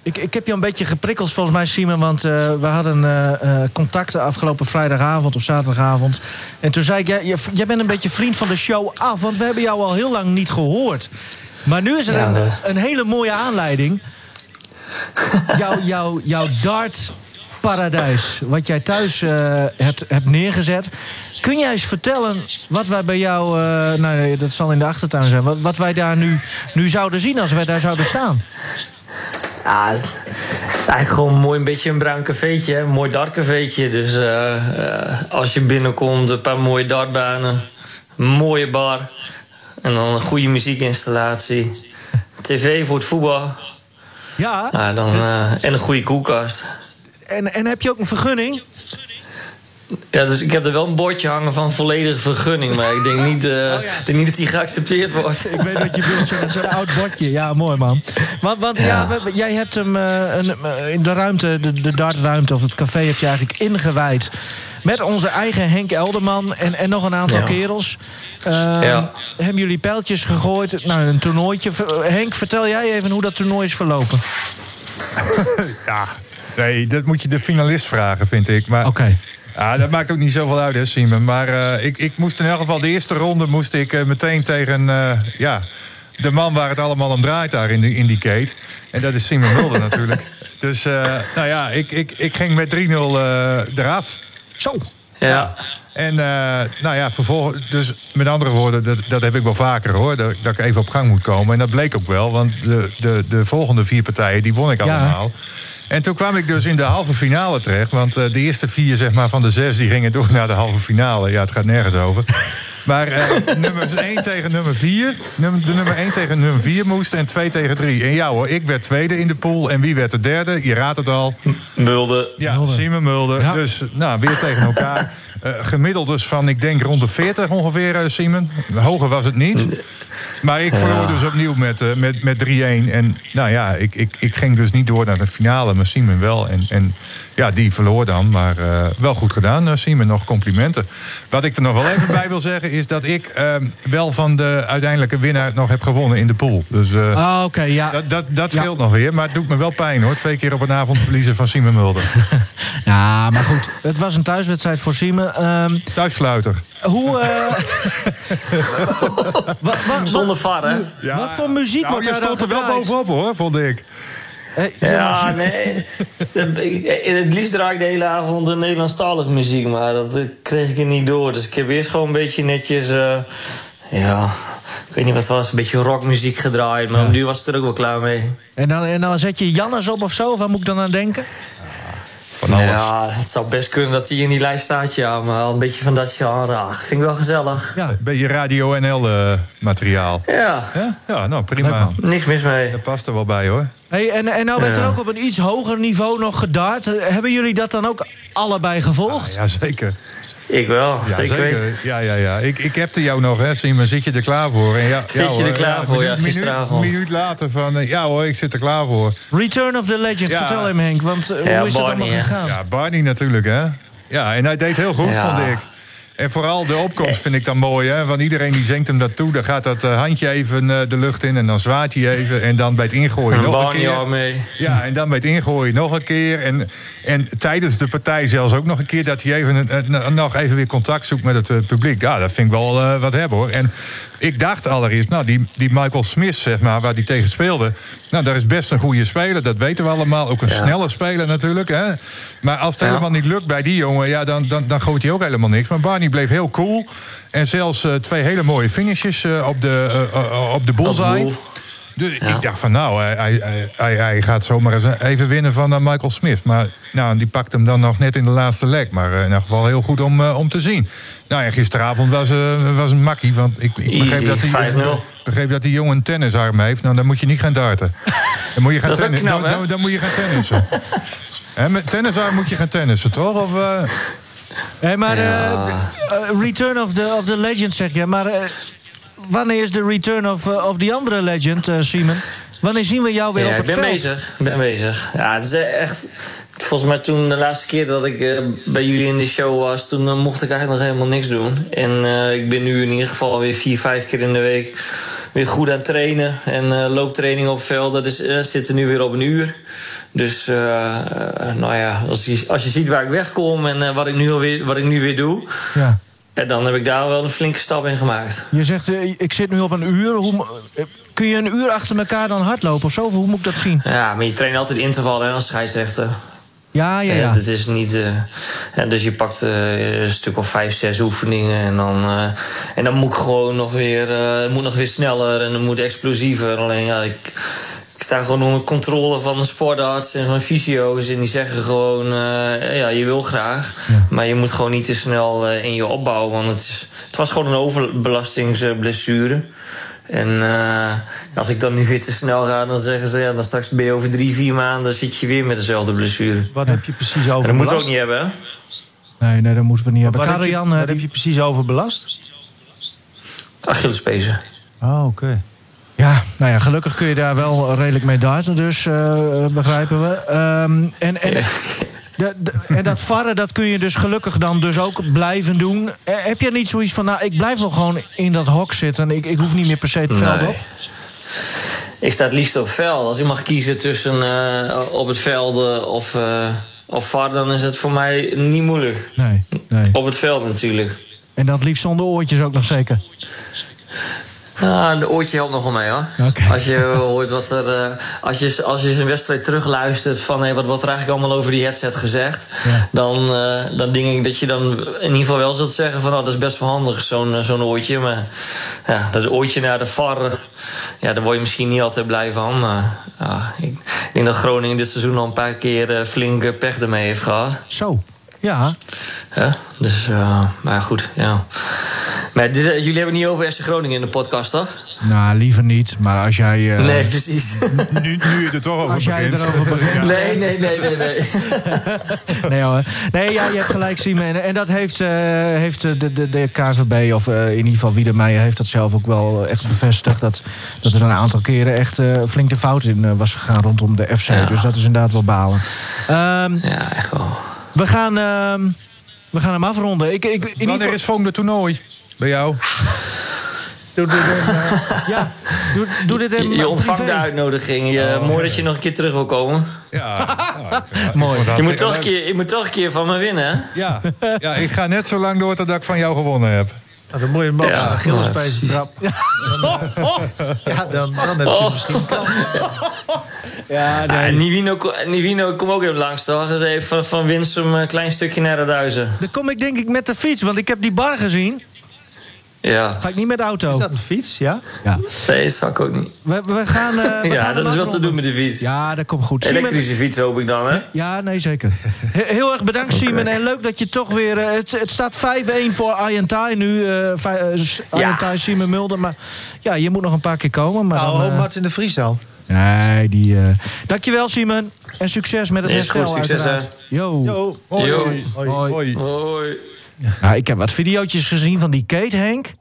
ik, ik heb je een beetje geprikkeld volgens mij, Simon. Want eh, we hadden eh, eh, contacten afgelopen vrijdagavond of zaterdagavond. En toen zei ik, jij bent een beetje vriend van de show af. Want we hebben jou al heel lang niet gehoord. Maar nu is er Ja, een, de- een hele mooie aanleiding. jouw, jouw, jouw dartparadijs, wat jij thuis eh, hebt, hebt neergezet. Kun jij eens vertellen wat wij bij jou, eh, nou nee, dat zal in de achtertuin zijn, wat, wat wij daar nu, nu zouden zien als wij daar zouden staan? Ja, eigenlijk gewoon een mooi een beetje een bruin cafeetje, hè? een mooi dartcafeetje. Dus eh, als je binnenkomt, een paar mooie dartbanen, een mooie bar en dan een goede muziekinstallatie. TV voor het voetbal Ja, nou, dan, eh, en een goede koelkast. en, en heb je ook een vergunning? Ja, dus ik heb er wel een bordje hangen van volledige vergunning, maar ik denk niet, eh, denk niet dat die geaccepteerd wordt. Ik weet dat je bedoelt zo'n oud bordje. Ja, mooi man. Want, want ja. Ja. we- jij hebt hem eh, een, in de ruimte, de, de dartruimte of het café heb je eigenlijk ingewijd. Met onze eigen Henk Elderman en, en nog een aantal Ja. kerels. Eh, Ja. Hebben jullie pijltjes gegooid? Nou, een toernooitje. Ver- Henk, vertel jij even hoe dat toernooi is verlopen. Ja, nee, dat moet je de finalist vragen, vind ik. Maar Oké. ja, dat maakt ook niet zoveel uit, hè, Simon. Maar eh, ik, ik moest in elk geval de eerste ronde moest ik eh, meteen tegen eh, ja, de man waar het allemaal om draait daar in, de, in die gate. En dat is Simon Mulder natuurlijk. Dus eh, nou ja, ik, ik, ik ging met 3-0 eh, eraf. Zo. Ja. En eh, nou ja, vervolgens, dus met andere woorden, dat, dat heb ik wel vaker hoor, dat, dat ik even op gang moet komen. En dat bleek ook wel, want de, de, de volgende vier partijen, die won ik Ja. allemaal. En toen kwam ik dus in de halve finale terecht, want eh, de eerste vier zeg maar, van de zes, die gingen door naar de halve finale. Ja, het gaat nergens over. Maar eh nummers 1 tegen nummer 4. Nummer, de nummer 1 tegen nummer 4 moest en 2 tegen 3. En ja hoor, ik werd tweede in de pool. En wie werd de derde? Je raadt het al. Mulder. Ja, Simon Mulder. Ja. Dus nou, weer tegen elkaar. Eh, gemiddeld dus van, ik denk rond de 40 ongeveer, eh, Simon. Hoger was het niet. Maar ik verloor dus opnieuw met, eh, met, met 3-1. En nou ja, ik, ik, ik ging dus niet door naar de finale, maar Simon wel. En, en ja, die verloor dan. Maar eh, wel goed gedaan, eh, Simon. Nog complimenten. Wat ik er nog wel even bij wil zeggen, is dat ik eh, wel van de uiteindelijke winnaar nog heb gewonnen in de pool. Dus Oké, ja. dat, dat, dat Ja. scheelt nog weer. Maar het doet me wel pijn hoor. Twee keer op een avond verliezen van Simon Mulder. Ja, maar goed. Het was een thuiswedstrijd voor Simon. Ehm, Thuisfluiter. hoe... eh, Zonder VAR, hè? Wat voor muziek Nou, wordt dan stond er wel bovenop hoor, vond ik. Ja, nee. Het liefst draai ik de hele avond een Nederlandstalige muziek, maar dat eh, kreeg ik er niet door. Dus ik heb eerst gewoon een beetje netjes, eh, ja, ik weet niet wat het was, een beetje rockmuziek gedraaid. Maar op duur was het er ook wel klaar mee. En dan, en dan zet je Jannes op of zo? Waar moet ik dan aan denken? Van alles. Ja, het zou best kunnen dat hij in die lijst staat, ja. Maar al een beetje van dat genre, ach, vind ik wel gezellig. Ja. Beetje Radio NL eh, materiaal. Ja, Ja? ja, nou prima. niks mis mee. Dat past er wel bij hoor. Hey, en, en nou werd er ook op een iets hoger niveau nog gedaard. Hebben jullie dat dan ook allebei gevolgd? Ja, zeker. Ik wel, Ja, zeker weten. Ja, ja, ja. Ik, ik heb er jou nog, hè, Simon. Zit je er klaar voor? En ja, Zit ja, je er klaar voor, ja, minuut- gisteravond. Minuut, minuut later van, eh, ja hoor, ik zit er klaar voor. Return of the Legend, Ja. vertel hem Henk. Want eh, Ja, hoe is het Barney, allemaal hè? gegaan? Ja, Barney natuurlijk, hè. Ja, en hij deed heel goed, Ja. vond ik. En vooral de opkomst vind ik dan mooi, hè. Want iedereen die zengt hem dat toe. Dan gaat dat eh, handje even eh, de lucht in en dan zwaait hij even. En dan bij het ingooien Een nog een keer. al mee. Ja, en dan bij het ingooien nog een keer. En, en tijdens de partij zelfs ook nog een keer... dat hij even, nog even weer contact zoekt met het eh, publiek. Ja, dat vind ik wel wat hebben, hoor. En ik dacht allereerst, nou, die, die Michael Smith, zeg maar, waar die tegen speelde... nou, daar is best een goede speler, dat weten we allemaal. Ook een snelle speler natuurlijk, hè. Maar als het Ja. helemaal niet lukt bij die jongen... ja, dan, dan, dan gooit hij ook helemaal niks. Maar Barney bleef heel cool. En zelfs eh, twee hele mooie finishes eh, op de, eh, op de bullseye. Dus ik dacht van nou, hij, hij, hij, hij gaat zomaar eens even winnen van eh, Michael Smith. Maar nou, die pakt hem dan nog net in de laatste leg. Maar eh, in ieder geval heel goed om, eh, om te zien. Nou ja, gisteravond was, eh, was een makkie. Want ik, ik begreep, Easy, dat die, 5-0. begreep dat die jongen een tennisarm heeft. Nou, dan moet je niet gaan darten. Dan moet je gaan, tennis- knap, dan, dan, dan moet je gaan tennissen. Hè, met tennisarm moet je gaan tennissen, toch? Of, eh, Hey, maar Ja. Return of the, of the Legend zeg je. Maar eh, wanneer is de Return of, eh, of die andere Legend, eh Simon? Wanneer zien we jou weer Ja, op ik het ben veld? bezig. Ik ben bezig. Ja, het is echt. Volgens mij toen de laatste keer dat ik eh, bij jullie in de show was, toen eh, mocht ik eigenlijk nog helemaal niks doen. En eh, ik ben nu in ieder geval weer vier, vijf keer in de week weer goed aan het trainen. En eh, looptraining op veld, dat is, eh, zit er nu weer op een uur. Dus eh, eh, nou ja, als je, als je ziet waar ik wegkom en eh, wat, ik nu alweer, wat ik nu weer doe, Ja. Eh, dan heb ik daar wel een flinke stap in gemaakt. Je zegt, eh, ik zit nu op een uur. Hoe, eh, kun je een uur achter elkaar dan hardlopen of zo? Hoe moet ik dat zien? Ja, maar je traint altijd intervallen als scheidsrechter. Ja, ja, Ja. Het is niet. ja, dus je pakt een stuk of vijf, zes oefeningen. En dan, en dan moet ik gewoon nog weer, moet nog weer sneller en dan moet explosiever. Alleen ja, ik, ik sta gewoon onder controle van een sportarts en van fysio's. En die zeggen gewoon: eh, ja, je wil graag. Maar je moet gewoon niet te snel eh, in je opbouw. Want het, is, het was gewoon een overbelastingsblessure. En eh, als ik dan nu weer te snel ga, dan zeggen ze... Ja, dan straks ben je over drie, vier maanden... zit je weer met dezelfde blessure. Wat heb je precies En over dat moeten we ook niet hebben, hè? Nee, nee, dat moeten we niet hebben. Wat heb, je, Jan, wat heb je precies over belast? Achillespezen. Oh, oké. Ja, nou ja, gelukkig kun je daar wel redelijk mee darten, dus eh, begrijpen we. Ehm, en, en, de- de- en dat varren, dat kun je dus gelukkig dan dus ook blijven doen. Eh, heb je niet zoiets van, nou, ik blijf wel gewoon in dat hok zitten... ik, ik hoef niet meer per se het veld Nee. op? Ik sta het liefst op veld. Als ik mag kiezen tussen eh, op het veld of, eh of VAR... dan is het voor mij niet moeilijk. Nee, nee. Op het veld natuurlijk. En dat liefst zonder oortjes ook nog zeker. Ja, de oortje helpt nogal mee hoor. Als je hoort wat er. eh, als, je, als je zijn wedstrijd terugluistert van hey, wat wordt er eigenlijk allemaal over die headset gezegd. Ja. Dan, eh, dan denk ik dat je dan in ieder geval wel zult zeggen van oh, dat is best wel handig, zo'n eh, zo'n oortje. Maar ja, dat oortje naar de VAR, eh, ja, daar word je misschien niet altijd blij van. Maar ja, ik, denk dat Groningen dit seizoen al een paar keer flink eh, pech ermee heeft gehad. Zo, ja. Hè? Dus, maar goed, ja. Maar dit, eh, jullie hebben het niet over FC Groningen in de podcast, toch? Nou, liever niet, maar als jij... eh, Nee, precies. nu, nu je er toch over Als jij begint. erover begint. Nee, nee, nee, nee, nee. Nee hoor. Nee, ja, je hebt gelijk, Simon. En, en dat heeft, eh, heeft de, de, de KVB, of eh, in ieder geval Wiedemeijer... heeft dat zelf ook wel echt bevestigd. Dat, dat er een aantal keren echt eh, flink de fout in was gegaan rondom de FC. Ja. Dus dat is inderdaad wel balen. Ehm, Ja, echt wel. we, gaan, ehm, we gaan hem afronden. Ik, ik, in ieder geval, is volgende toernooi? Bij jou? doe, dit in, eh, ja, doe, doe dit in Je, je ontvangt privé. de uitnodiging. Je, mooi dat je nog een keer terug wil komen. Ja, nou, ik ik Mooi. Je moet, toch een keer, je moet toch een keer van me winnen, hè? Ja, ja, ik ga net zo lang door totdat ik van jou gewonnen heb. Nou, dan moet je hem op Ja, trap. Ja, dan, dan heb je Oh. misschien kans. Ja, Ja, nee. en Nivino, ko- Nivino kom ook even langs, toch? Dus even van, van Winsum een klein stukje naar de duizen. Dan kom ik denk ik met de fiets, want ik heb die bar gezien. Ja, Ga ik niet met de auto. Is dat een fiets, ja? Ja. nee, zag ik ook niet. We, we gaan. eh, we Ja, gaan dat is wel te doen met de fiets. Ja, dat komt goed. Elektrische fiets hoop ik dan, hè? Ja, nee, zeker. He- Heel erg bedankt, Simon. En leuk dat je toch weer... eh, het, het staat 5-1 voor Ayantai nu. S- Ayantai, Simon Mulder. Maar ja, je moet nog een paar keer komen. Maar Nou, dan, Martin de Vries dan. Nee, die... eh dankjewel, Simon. En succes met het herstel, goed, succes, hè. Yo. Yo. Hoi. Yo. Hoi. Hoi. Hoi. Hoi. Nou, ik heb wat video's gezien van die Kate, Henk.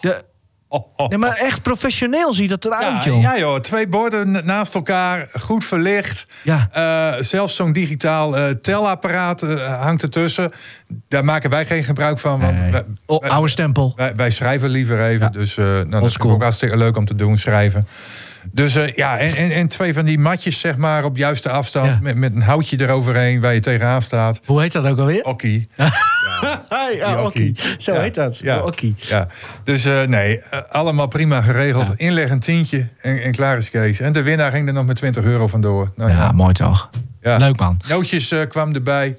De, Oh, oh. nee, maar echt professioneel ziet dat eruit, Ja, joh. ja joh, twee borden na- naast elkaar, goed verlicht. Ja. Eh, zelfs zo'n digitaal eh, telapparaat eh, hangt ertussen. Daar maken wij geen gebruik van, want Nee. wij, oude stempel. wij, wij schrijven liever even. Ja. Dus nou, dat is ook hartstikke leuk om te doen, schrijven. Dus eh, ja, en, en, en twee van die matjes, zeg maar, op juiste afstand. Ja. Met, met een houtje eroverheen waar je tegenaan staat. Hoe heet dat ook alweer? Okkie. ja, Die Okkie. Zo Ja, heet dat. Ja, Okkie. ja. Dus eh, nee, eh, allemaal prima geregeld. Ja. Inleg een tientje en, en klaar is Kees. En de winnaar ging er nog met 20 euro vandoor. Nou, Ja, mooi toch? ja. Leuk man. Nootjes kwam erbij.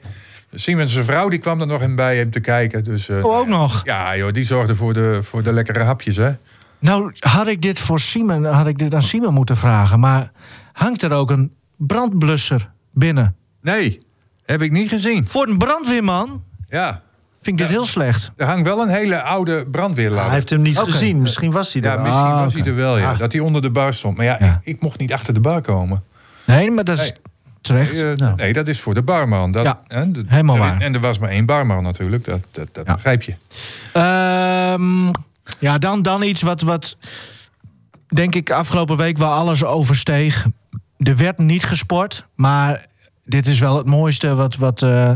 Siemens' vrouw die kwam er nog in bij hem te kijken. Dus, Oh, ook nog? Ja, joh, die zorgde voor de, voor de lekkere hapjes, hè? Nou, had ik dit voor Simon, had ik dit aan Simon moeten vragen. Maar hangt er ook een brandblusser binnen? Nee, heb ik niet gezien. Voor een brandweerman Ja, vind ik dit heel slecht. er hangt wel een hele oude brandweerladder. Hij heeft hem niet gezien. Misschien was hij er Ja, misschien Ah, was hij er wel, ja. Dat hij onder de bar stond. Maar ja, Ja. Ik, ik mocht niet achter de bar komen. Nee, maar dat is Nee. terecht. Eh, Nou. Nee, dat is voor de barman. Dat, Ja, hè, de- helemaal er- waar. En er was maar één barman natuurlijk, dat, dat, dat Ja. begrijp je. Ehm, ja, dan, dan iets wat, wat denk ik afgelopen week wel alles oversteeg. Er werd niet gesport, maar dit is wel het mooiste wat, wat, eh,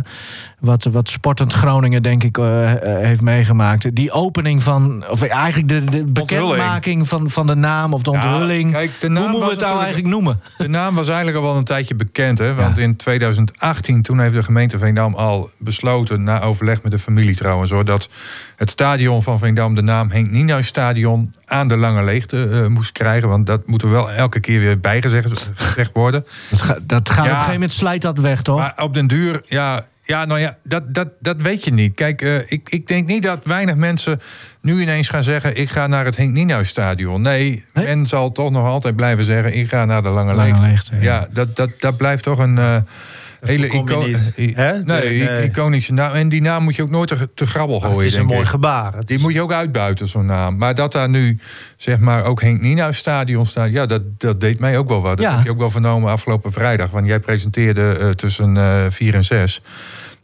wat, wat Sportend Groningen, denk ik, eh, eh, heeft meegemaakt. Die opening van, of eigenlijk de, de bekendmaking van, van de naam of de Ja, onthulling. kijk, de naam Hoe moeten we het nou eigenlijk noemen? De naam was eigenlijk al wel een tijdje bekend. Hè? Want in 2018, toen heeft de gemeente Veendam al besloten... na overleg met de familie trouwens... Hoor, dat het stadion van Veendam de naam Henk Nienhuis Stadion... aan de lange leegte eh, moest krijgen. Want dat moet er wel elke keer weer bijgezegd gezegd worden. Dat, ga- dat gaat Ja. op een gegeven moment slijt dat weg, toch? Maar op den duur, ja, ja nou ja, dat, dat, dat weet je niet. Kijk, eh, ik, ik denk niet dat weinig mensen nu ineens gaan zeggen... ik ga naar het Henk Nienhuis Stadion. Nee, Nee? men zal toch nog altijd blijven zeggen... ik ga naar de lange, Lange leegte. leegte, ja. Ja, dat, dat, dat blijft toch een... eh, Hele voorkom je ico- niet, i- hè? nee, iconische naam. En die naam moet je ook nooit te, te grabbel Maar gooien. het is een mooi ik. gebaar. Het Die is- moet je ook uitbuiten, zo'n naam. Maar dat daar nu, zeg maar, ook Henk Nienhuis stadion staat... ja, dat, dat deed mij ook wel wat. Dat Ja. heb je ook wel vernomen afgelopen vrijdag. Want jij presenteerde eh, tussen eh, vier en zes.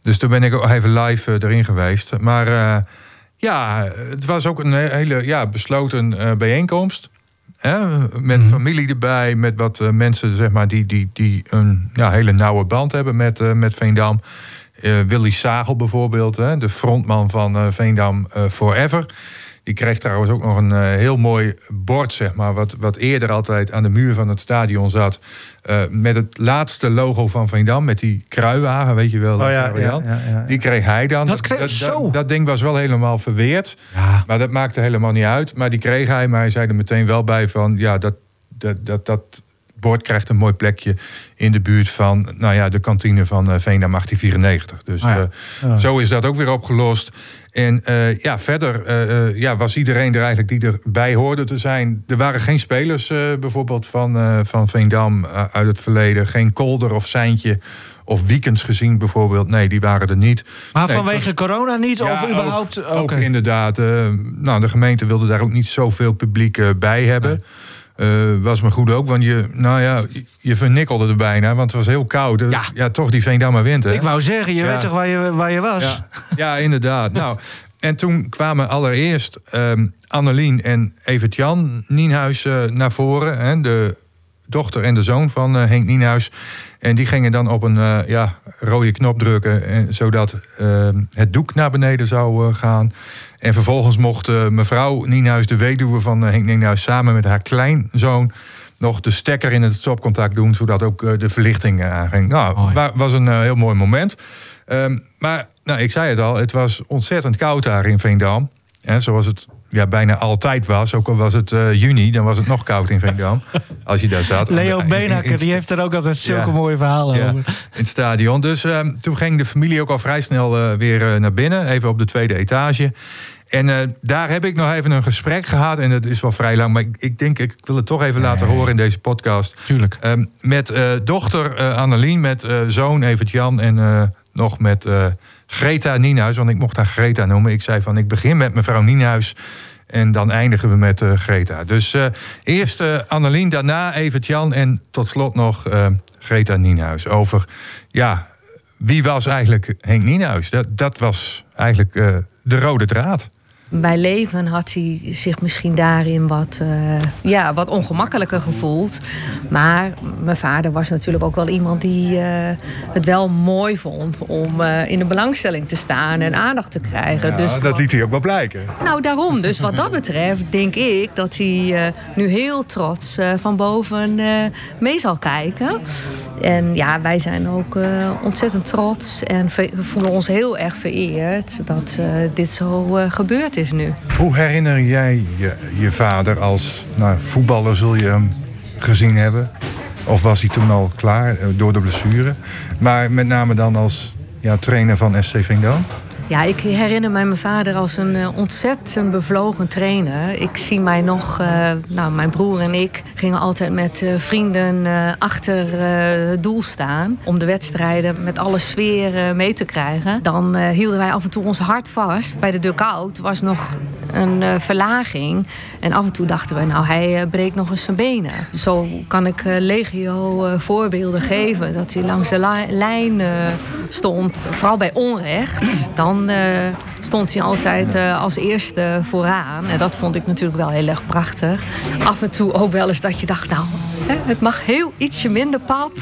Dus toen ben ik ook even live eh, erin geweest. Maar ja, het was ook een hele ja, besloten bijeenkomst. Hè? Met Mhm. familie erbij, met wat eh, mensen zeg maar, die, die, die een ja, hele nauwe band hebben met, eh, met Veendam. Eh, Willy Sagel bijvoorbeeld, hè, de frontman van Veendam Forever. Die kreeg trouwens ook nog een eh, heel mooi bord, zeg maar, wat, wat eerder altijd aan de muur van het stadion zat. eh, met het laatste logo van Veendam, met die kruiwagen, weet je wel. Oh dat ja, ja, variant. ja, ja. Die kreeg hij dan. Dat kreeg- zo. Dat, dat ding was wel helemaal verweerd. Ja. Maar dat maakte helemaal niet uit. Maar die kreeg hij, maar hij zei er meteen wel bij van... ja, dat, dat, dat, dat bord krijgt een mooi plekje in de buurt van... nou ja, de kantine van eh, Veendam 1894. Dus ja. eh, zo is dat ook weer opgelost. En eh, ja, verder eh, eh, ja, was iedereen er eigenlijk die erbij hoorde te zijn. Er waren geen spelers bijvoorbeeld van, van Veendam uit het verleden. Geen Kolder of Seintje of Weekends gezien bijvoorbeeld. Nee, die waren er niet. Maar Nee, vanwege was- corona niet? ja, of überhaupt? Ook, ook inderdaad. nou, de gemeente wilde daar ook niet zoveel publiek bij hebben. Eh, was me goed ook, want je, nou ja, je- vernikkelde er bijna, want het was heel koud. Eh, Ja. ja toch die Veendammer winter. Ik wou zeggen, je Ja. weet toch waar je, waar je was? Ja, ja inderdaad. nou, en toen kwamen allereerst ehm Annelien en Evert-Jan Nienhuis eh, naar voren. Hè, de dochter en de zoon van eh, Henk Nienhuis. En die gingen dan op een eh, ja, rode knop drukken... En, zodat ehm, het doek naar beneden zou eh, gaan. En vervolgens mocht eh, mevrouw Nienhuis, de weduwe van eh, Henk Nienhuis... samen met haar kleinzoon nog de stekker in het stopcontact doen... zodat ook eh, de verlichting eh, aanging. Nou, was een eh, heel mooi moment. Ehm, maar nou, ik zei het al, het was ontzettend koud daar in Veendam. En zoals het ja, bijna altijd was. Ook al was het eh, juni, dan was het nog koud in Veendam. als je daar zat. Leo In- in- in- Benakker, die heeft er ook altijd zulke Ja. mooie verhalen ja, over. in het stadion. Dus ehm, toen ging de familie ook al vrij snel eh, weer eh, naar binnen. Even op de tweede etage. En daar heb ik nog even een gesprek gehad. En dat is wel vrij lang. Maar ik, ik denk, ik wil het toch even laten horen in deze podcast. Tuurlijk. Ehm, met dochter Annelien, met zoon Evert-Jan en eh, nog met Greta Nienhuis. Want ik mocht haar Greta noemen. Ik zei van, ik begin met mevrouw Nienhuis en dan eindigen we met eh, Greta. Dus eh, eerst eh, Annelien, daarna Evert-Jan en tot slot nog Greta Nienhuis. Over, ja, wie was eigenlijk Henk Nienhuis? Dat, dat was eigenlijk de rode draad. Bij leven had hij zich misschien daarin wat, eh, ja, wat ongemakkelijker gevoeld. Maar mijn vader was natuurlijk ook wel iemand die eh, het wel mooi vond om eh, in de belangstelling te staan en aandacht te krijgen. Ja, dus dat liet hij ook wel blijken. nou, daarom. Dus wat dat betreft denk ik dat hij nu heel trots van boven mee zal kijken. En ja, wij zijn ook eh, ontzettend trots en we voelen ons heel erg vereerd dat eh, dit zo eh, gebeurd is nu. Hoe herinner jij je, je vader als nou, voetballer zul je hem gezien hebben? Of was hij toen al klaar door de blessure? Maar met name dan als ja, trainer van SC Veendam? Ja, ik herinner mij mijn vader als een uh, ontzettend bevlogen trainer. Ik zie mij nog, uh, nou, mijn broer en ik gingen altijd met uh, vrienden achter het doel staan. Om de wedstrijden met alle sfeer mee te krijgen. Dan hielden wij af en toe ons hart vast. Bij de dugout was nog een verlaging. En af en toe dachten we, nou, hij breekt nog eens zijn benen. Zo kan ik legio voorbeelden geven. Dat hij langs de lijn stond. Vooral bij onrecht. Dan dan uh, stond hij altijd uh, als eerste vooraan. En dat vond ik natuurlijk wel heel erg prachtig. Af en toe ook wel eens dat je dacht, nou, hè, het mag heel ietsje minder pap.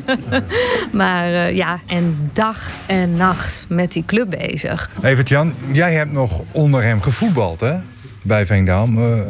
maar uh, ja, en dag en nacht met die club bezig. Evert Jan, jij hebt nog onder hem gevoetbald, hè? bij Veendam. Uh,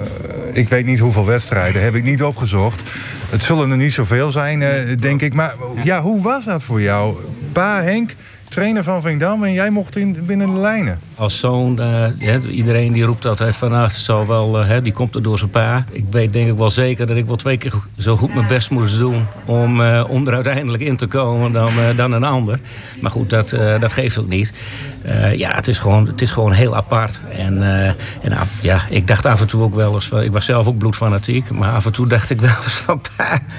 ik weet niet hoeveel wedstrijden, heb ik niet opgezocht. Het zullen er niet zoveel zijn, uh, denk ik. Maar ja, hoe was dat voor jou? Pa, Henk, trainer van Veendam en jij mocht in, binnen de lijnen. Als zoon, uh, iedereen die roept altijd van, nou, zal wel, uh, die komt er door zijn pa. Ik weet denk ik wel zeker dat ik wel twee keer zo goed mijn best moest doen om, uh, om er uiteindelijk in te komen dan, dan een ander. Maar goed, dat, dat geeft ook niet. ja, het is, gewoon, het is gewoon heel apart. En, en ja, ik dacht af en toe ook wel eens, ik was zelf ook bloedfanatiek, maar af en toe dacht ik wel eens van,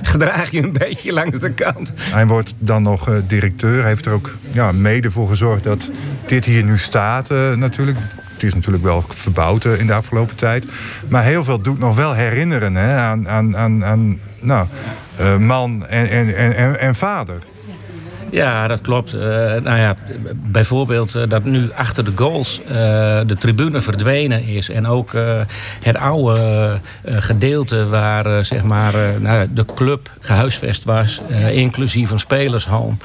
gedraag je een beetje langs de kant. Hij wordt dan nog directeur, heeft er ook ja, mede voor gezorgd dat dit hier nu staat natuurlijk. Het is natuurlijk wel verbouwd uh, in de afgelopen tijd. Maar heel veel doet nog wel herinneren hè, aan, aan, aan, aan nou, uh, man en, en, en, en vader. Ja, dat klopt. Uh, nou ja, bijvoorbeeld uh, dat nu achter de goals uh, de tribune verdwenen is. En ook het oude gedeelte waar zeg maar, nou, de club gehuisvest was, inclusief een spelershome.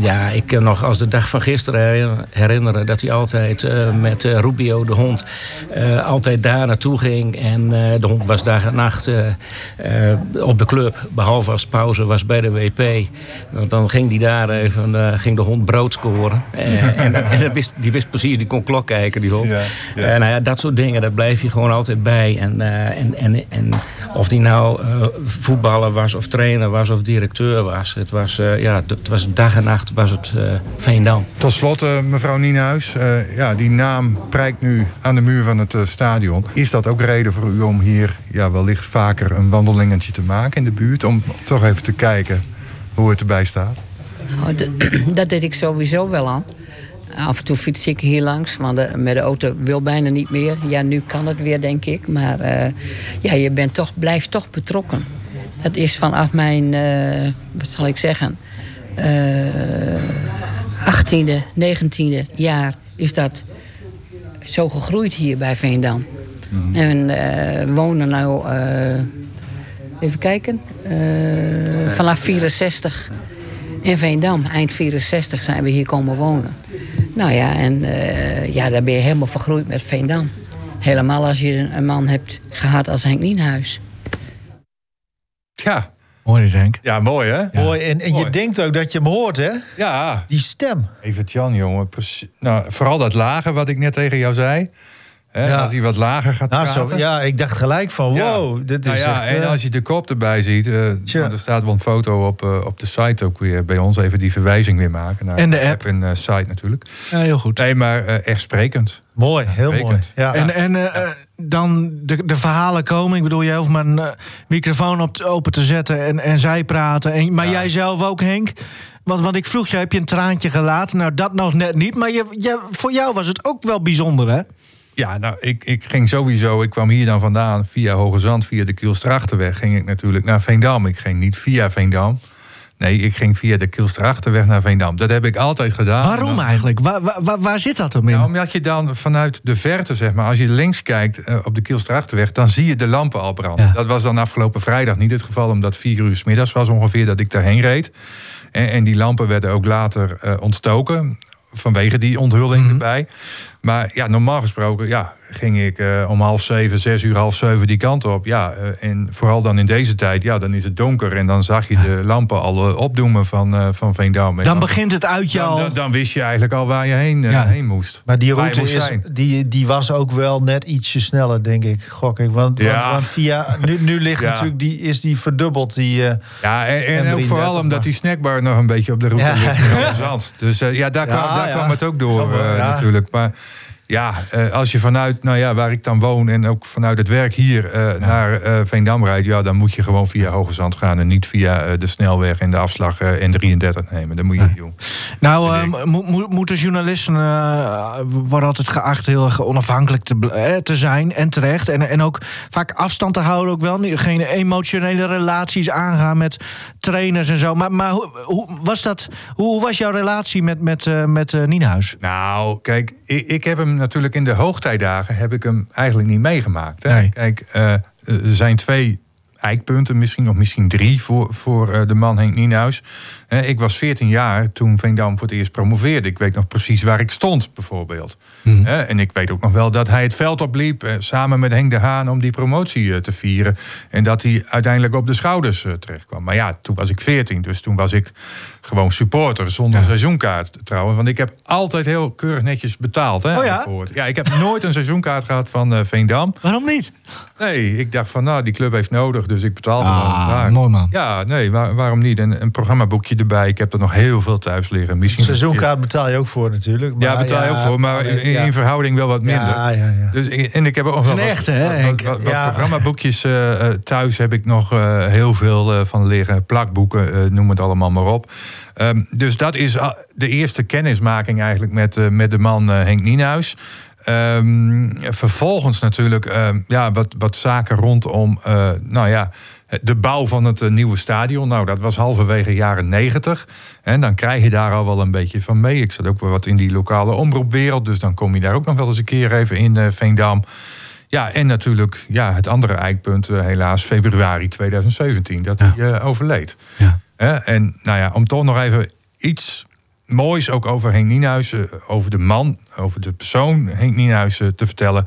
ja, ik kan nog als de dag van gisteren herinneren dat hij altijd met Rubio, de hond, altijd daar naartoe ging. En de hond was dag en nacht op de club, behalve als pauze was bij de WP. Dan ging die daar even, uh, ging de hond brood scoren. en, en, en wist, die wist precies, die kon klok kijken, die hond. Ja, ja. Uh, nou ja, dat soort dingen, daar blijf je gewoon altijd bij. En, uh, en, en, en of die nou voetballer was, of trainer was, of directeur was. Het was, ja, het was dag en nacht was het Veendam. Tot slot, mevrouw Nienhuis. ja, die naam prijkt nu aan de muur van het stadion. Is dat ook reden voor u om hier ja, wellicht vaker een wandelingetje te maken in de buurt? Om toch even te kijken hoe het erbij staat? Nou, dat deed ik sowieso wel aan. Af en toe fiets ik hier langs, want de, met de auto wil bijna niet meer. Ja, nu kan het weer, denk ik. Maar uh, ja, je bent toch, blijft toch betrokken. Dat is vanaf mijn, uh, wat zal ik zeggen, uh, 18e, 19e jaar is dat zo gegroeid hier bij Veendam. Mm. En we wonen nou, even kijken, vanaf 64 in Veendam. Eind 64 zijn we hier komen wonen. Nou ja, en uh, ja, daar ben je helemaal vergroeid met Veendam. Helemaal als je een man hebt gehad als Henk Nienhuis. Ja. Mooi, Henk. Ja, mooi hè? Ja. Mooi. En, en mooi. je denkt ook dat je hem hoort, hè? Ja. Die stem. Even Jan, jongen. Nou, vooral dat lage wat ik net tegen jou zei. Hè, ja. Als hij wat lager gaat nou, praten. Zo, ja, ik dacht gelijk van wow, ja. dit is nou ja, echt, En uh... als je de kop erbij ziet, uh, nou, er staat wel een foto op, uh, op de site ook weer bij ons. Even die verwijzing weer maken naar en de app. En uh, site natuurlijk. Ja, heel goed. Nee, maar echt sprekend. Mooi, heel sprekend. mooi. Ja. En, en dan de, de verhalen komen. Ik bedoel, jij hoeft maar een microfoon op, open te zetten en, en zij praten. En, maar jij zelf ook, Henk. Want, want ik vroeg je, heb je een traantje gelaten? Nou, dat nog net niet. Maar je, je, voor jou was het ook wel bijzonder, hè? Ja, nou, ik, ik ging sowieso, ik kwam hier dan vandaan via Hoge Zand, via de Kielstrachterweg, ging ik natuurlijk naar Veendam. Ik ging niet via Veendam. Nee, ik ging via de Kielstrachterweg naar Veendam. Dat heb ik altijd gedaan. Waarom dan, eigenlijk? Waar, waar, waar, zit dat dan in? Nou, omdat je dan vanuit de verte, zeg maar, als je links kijkt uh, op de Kielstrachterweg, dan zie je de lampen al branden. Ja. Dat was dan afgelopen vrijdag niet het geval, omdat vier uur s middags was ongeveer dat ik daarheen reed. En, en die lampen werden ook later uh, ontstoken vanwege die onthulling mm -hmm. erbij. Maar ja, normaal gesproken ja, ging ik eh, om half zeven, zes uur, half zeven die kant op. Ja, eh, en vooral dan in deze tijd, ja, dan is het donker. En dan zag je de lampen al uh, opdoemen van, uh, van Veendam. Dan, dan, begint het uitje dan, al. Dan, dan, wist je eigenlijk al waar je heen, Ja. heen moest. Maar die route is, zijn. die, die was ook wel net ietsje sneller, denk ik. Gok ik. Want, Ja. want, want via, nu, nu ligt Ja. natuurlijk die, is die verdubbeld. Die, eh, Ja, en, en ook M33 vooral omdat maar. die snackbar nog een beetje op de route Ja. ligt. Dus eh, ja, daar, Ja, kwam, daar ja. kwam het ook door eh, natuurlijk. Maar ja, eh, als je vanuit nou ja, waar ik dan woon en ook vanuit het werk hier eh, naar eh, Veendam rijdt, ja, dan moet je gewoon via Hoogezand gaan en niet via de snelweg en de afslag eh, N33 nemen. Dat moet je niet doen. Nou, mo- mo- moeten journalisten worden altijd geacht heel erg onafhankelijk te, te zijn en terecht. En, en ook vaak afstand te houden, ook wel. Geen emotionele relaties aangaan met trainers en zo. Maar, maar hoe, hoe was dat? Hoe, hoe was jouw relatie met, met, met Nienhuis? Nou, kijk, ik, ik heb hem natuurlijk in de hoogtijdagen heb ik hem eigenlijk niet meegemaakt. Hè? Nee. Kijk, eh, er zijn twee eikpunten, misschien of misschien drie voor, voor eh, de man Henk Nienhuis. Ik was 14 jaar toen Veendam voor het eerst promoveerde. Ik weet nog precies waar ik stond, bijvoorbeeld. Eh, en ik weet ook nog wel dat hij het veld opliep eh, samen met Henk de Haan om die promotie eh, te vieren. En dat hij uiteindelijk op de schouders eh, terecht kwam. Maar ja, toen was ik 14, dus toen was ik gewoon supporter zonder seizoenkaart trouwens. Want ik heb altijd heel keurig netjes betaald. Hè, Oh ja? ja, ik heb nooit een seizoenkaart gehad van Veendam. Waarom niet? Nee, ik dacht van nou, die club heeft nodig, dus ik betaal Ah, mooi man. Ja, nee, waar- waarom niet? En een programmaboekje erbij. Ik heb er nog heel veel thuis liggen. Misschien seizoenkaart betaal je ook voor natuurlijk. ja, betaal je ook voor, maar in, verhouding wel wat minder. Ja, ja, ja. Dus, en ik heb ook nog wel wat- echte, hè, wat, wat, programmaboekjes eh, eh, thuis heb ik nog eh, heel veel van liggen. Plakboeken, noem het allemaal maar op. Ehm, dus dat is de eerste kennismaking eigenlijk met, met de man Henk Nienhuis. Ehm, vervolgens natuurlijk ehm, ja, wat, wat zaken rondom nou ja, de bouw van het eh, nieuwe stadion. Nou, dat was halverwege jaren negentig. En dan krijg je daar al wel een beetje van mee. Ik zat ook wel wat in die lokale omroepwereld. Dus dan kom je daar ook nog wel eens een keer even in eh, Veendam. Ja, en natuurlijk ja, het andere eikpunt, eh, helaas februari 2017, dat Ja. hij eh, overleed. Ja. En nou ja, om toch nog even iets moois ook over Henk Nienhuis, eh, over de man, over de persoon Henk Nienhuis eh, te vertellen.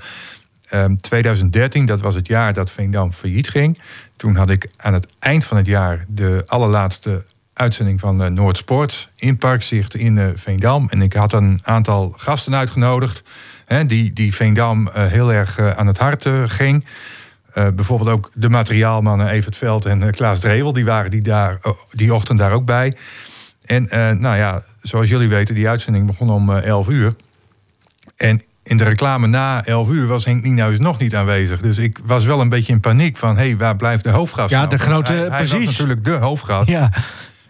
Ehm, 2013, dat was het jaar dat Veendam failliet ging. Toen had ik aan het eind van het jaar de allerlaatste uitzending van eh, Noordsport in Parkzicht in eh, Veendam. En ik had een aantal gasten uitgenodigd hè, die, die Veendam eh, heel erg aan het hart ging. Bijvoorbeeld ook de materiaalmannen Evert Veld en Klaas Drevel, die waren die, daar, die ochtend daar ook bij. En nou ja, zoals jullie weten, die uitzending begon om eh 11 uur. En in de reclame na 11 uur was Henk Nienhuis nog niet aanwezig. Dus ik was wel een beetje in paniek van... hé, hey, waar blijft de hoofdgast Ja, nou? de grote- hij, hij was precies. natuurlijk de hoofdgast. Ja.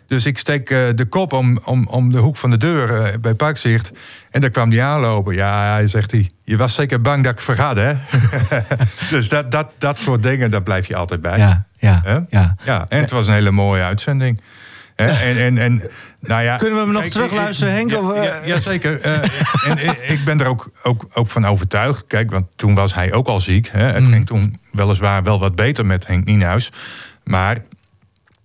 Dus ik steek eh, de kop om, om, om de hoek van de deur eh, bij Parkzicht. En daar kwam hij aanlopen. Ja, hij zegt hij, je was zeker bang dat ik vergat, hè? dus dat, dat, dat soort dingen, daar blijf je altijd bij. Ja, ja, ja. ja, en het was een hele mooie uitzending. En, en, en, nou ja, Kunnen we hem nog kijk, terugluisteren, Henk? Ja, Of, eh? ja, jazeker. Eh, en, en ik ben er ook, ook, ook van overtuigd. Kijk, want toen was hij ook al ziek. Hè? Het Mm. ging toen weliswaar wel wat beter met Henk Nienhuis. Maar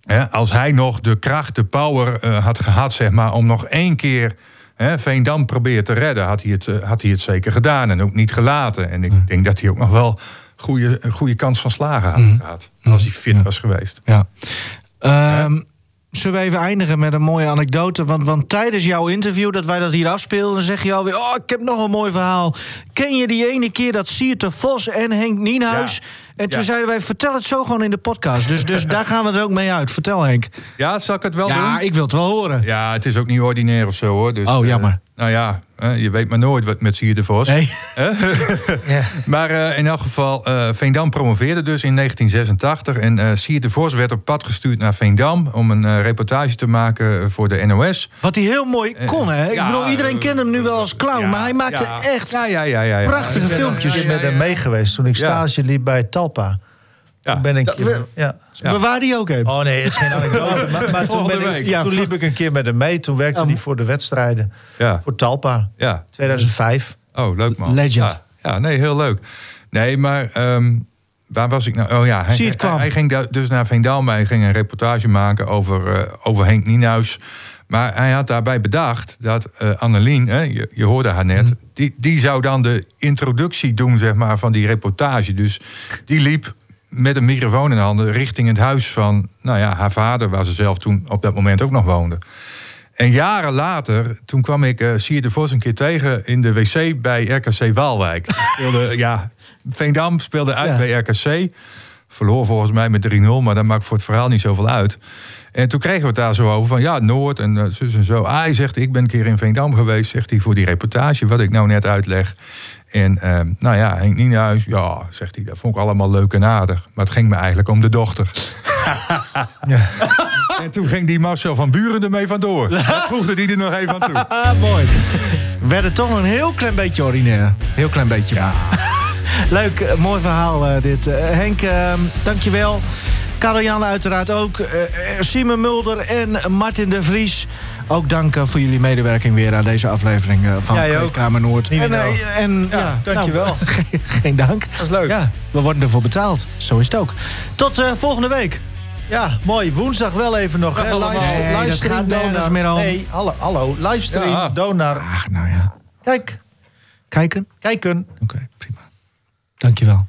hè, als hij nog de kracht, de power eh, had gehad, zeg maar, om nog één keer hè, Veendam proberen te redden, had hij, het, eh, had hij het zeker gedaan en ook niet gelaten. En ik Mm. denk dat hij ook nog wel goede, een goede kans van slagen had Mhm. gehad. Als hij fit was geweest. Ja. Ehm, zullen we even eindigen met een mooie anekdote? Want, want tijdens jouw interview, dat wij dat hier afspeelden, zeg je alweer: Oh, ik heb nog een mooi verhaal. Ken je die ene keer dat Sierte Vos en Henk Nienhuis? En toen Ja. zeiden wij: Vertel het zo gewoon in de podcast. Dus, dus daar gaan we er ook mee uit. Vertel, Henk. Ja, zal ik het wel ja, doen? ik wil het wel horen. Ja, het is ook niet ordinair of zo hoor. Dus, Oh, eh, jammer. nou ja, je weet maar nooit wat met Sier de Vos. Nee. Maar eh, in elk geval, eh, Veendam promoveerde dus in 1986. En eh Sier de Vos werd op pad gestuurd naar Veendam... om een eh, reportage te maken voor de NOS. Wat hij heel mooi kon, hè? Ik ja, bedoel, iedereen kent hem nu wel als clown, ja, maar hij maakte ja. echt Ja, ja, ja, ja, ja. prachtige Ik ben filmpjes. keer met hem mee geweest toen ik Ja. stage liep bij Talpa. Ja. Toen ben ik... Dat we- ja. Bewaar die ook even. Oh nee, het is geen anekdote. maar maar toen, ben ik, toen liep ik een keer met hem mee. Toen werkte Ja, hij voor de wedstrijden. Ja, Voor Talpa. ja. 2005. Oh, leuk man. Legend. Ja, ja, nee, heel leuk. Nee, maar ehm, waar was ik nou? Oh ja, hij, Zie het kwam. hij, hij ging dus naar Veendam. Hij ging een reportage maken over, eh, over Henk Nienhuis. Maar hij had daarbij bedacht dat eh Annelien, hè, je, je hoorde haar net... Mhm. Die, die zou dan de introductie doen zeg maar, van die reportage. Dus die liep met een microfoon in de handen richting het huis van nou ja, haar vader... waar ze zelf toen op dat moment ook nog woonde. En jaren later, toen kwam ik uh, Sier de Vos een keer tegen in de wc bij RKC Waalwijk. Speelde, ja, Veendam speelde uit Ja. bij RKC. Verloor volgens mij met 3-0, maar dat maakt voor het verhaal niet zoveel uit. En toen kregen we het daar zo over van ja, Noord en uh, zus en zo. Ah, hij zegt, ik ben een keer in Veendam geweest, zegt hij, voor die reportage, wat ik nou net uitleg. En uh, nou ja, Henk Nienhuis, ja, zegt hij, dat vond ik allemaal leuk en aardig. Maar het ging me eigenlijk om de dochter. En toen ging die Marcel van Buren ermee vandoor. Dat voegde hij er nog even aan toe. Ah, mooi. We werden toch een heel klein beetje ordinair. Heel klein beetje. maar. Leuk, eh, mooi verhaal eh, dit. Eh, Henk, uh, dankjewel. Karel-Jan uiteraard ook. Simon Mulder en Martin de Vries. Ook dank voor jullie medewerking weer aan deze aflevering van. Kamer Noord. En, uh, en Ja, ja, dankjewel. nou, geen, geen dank. Dat is leuk. Ja, we worden ervoor betaald. Zo is het ook. Tot uh, volgende week. Ja, mooi. Woensdag wel even nog. Hè? Livestream, Nee, livestream donar. meer om. Nee, hallo, hallo. Livestream, Ja. donar. Ach, nou ja. Kijk, Kijken? kijken. Oké, prima. Dankjewel.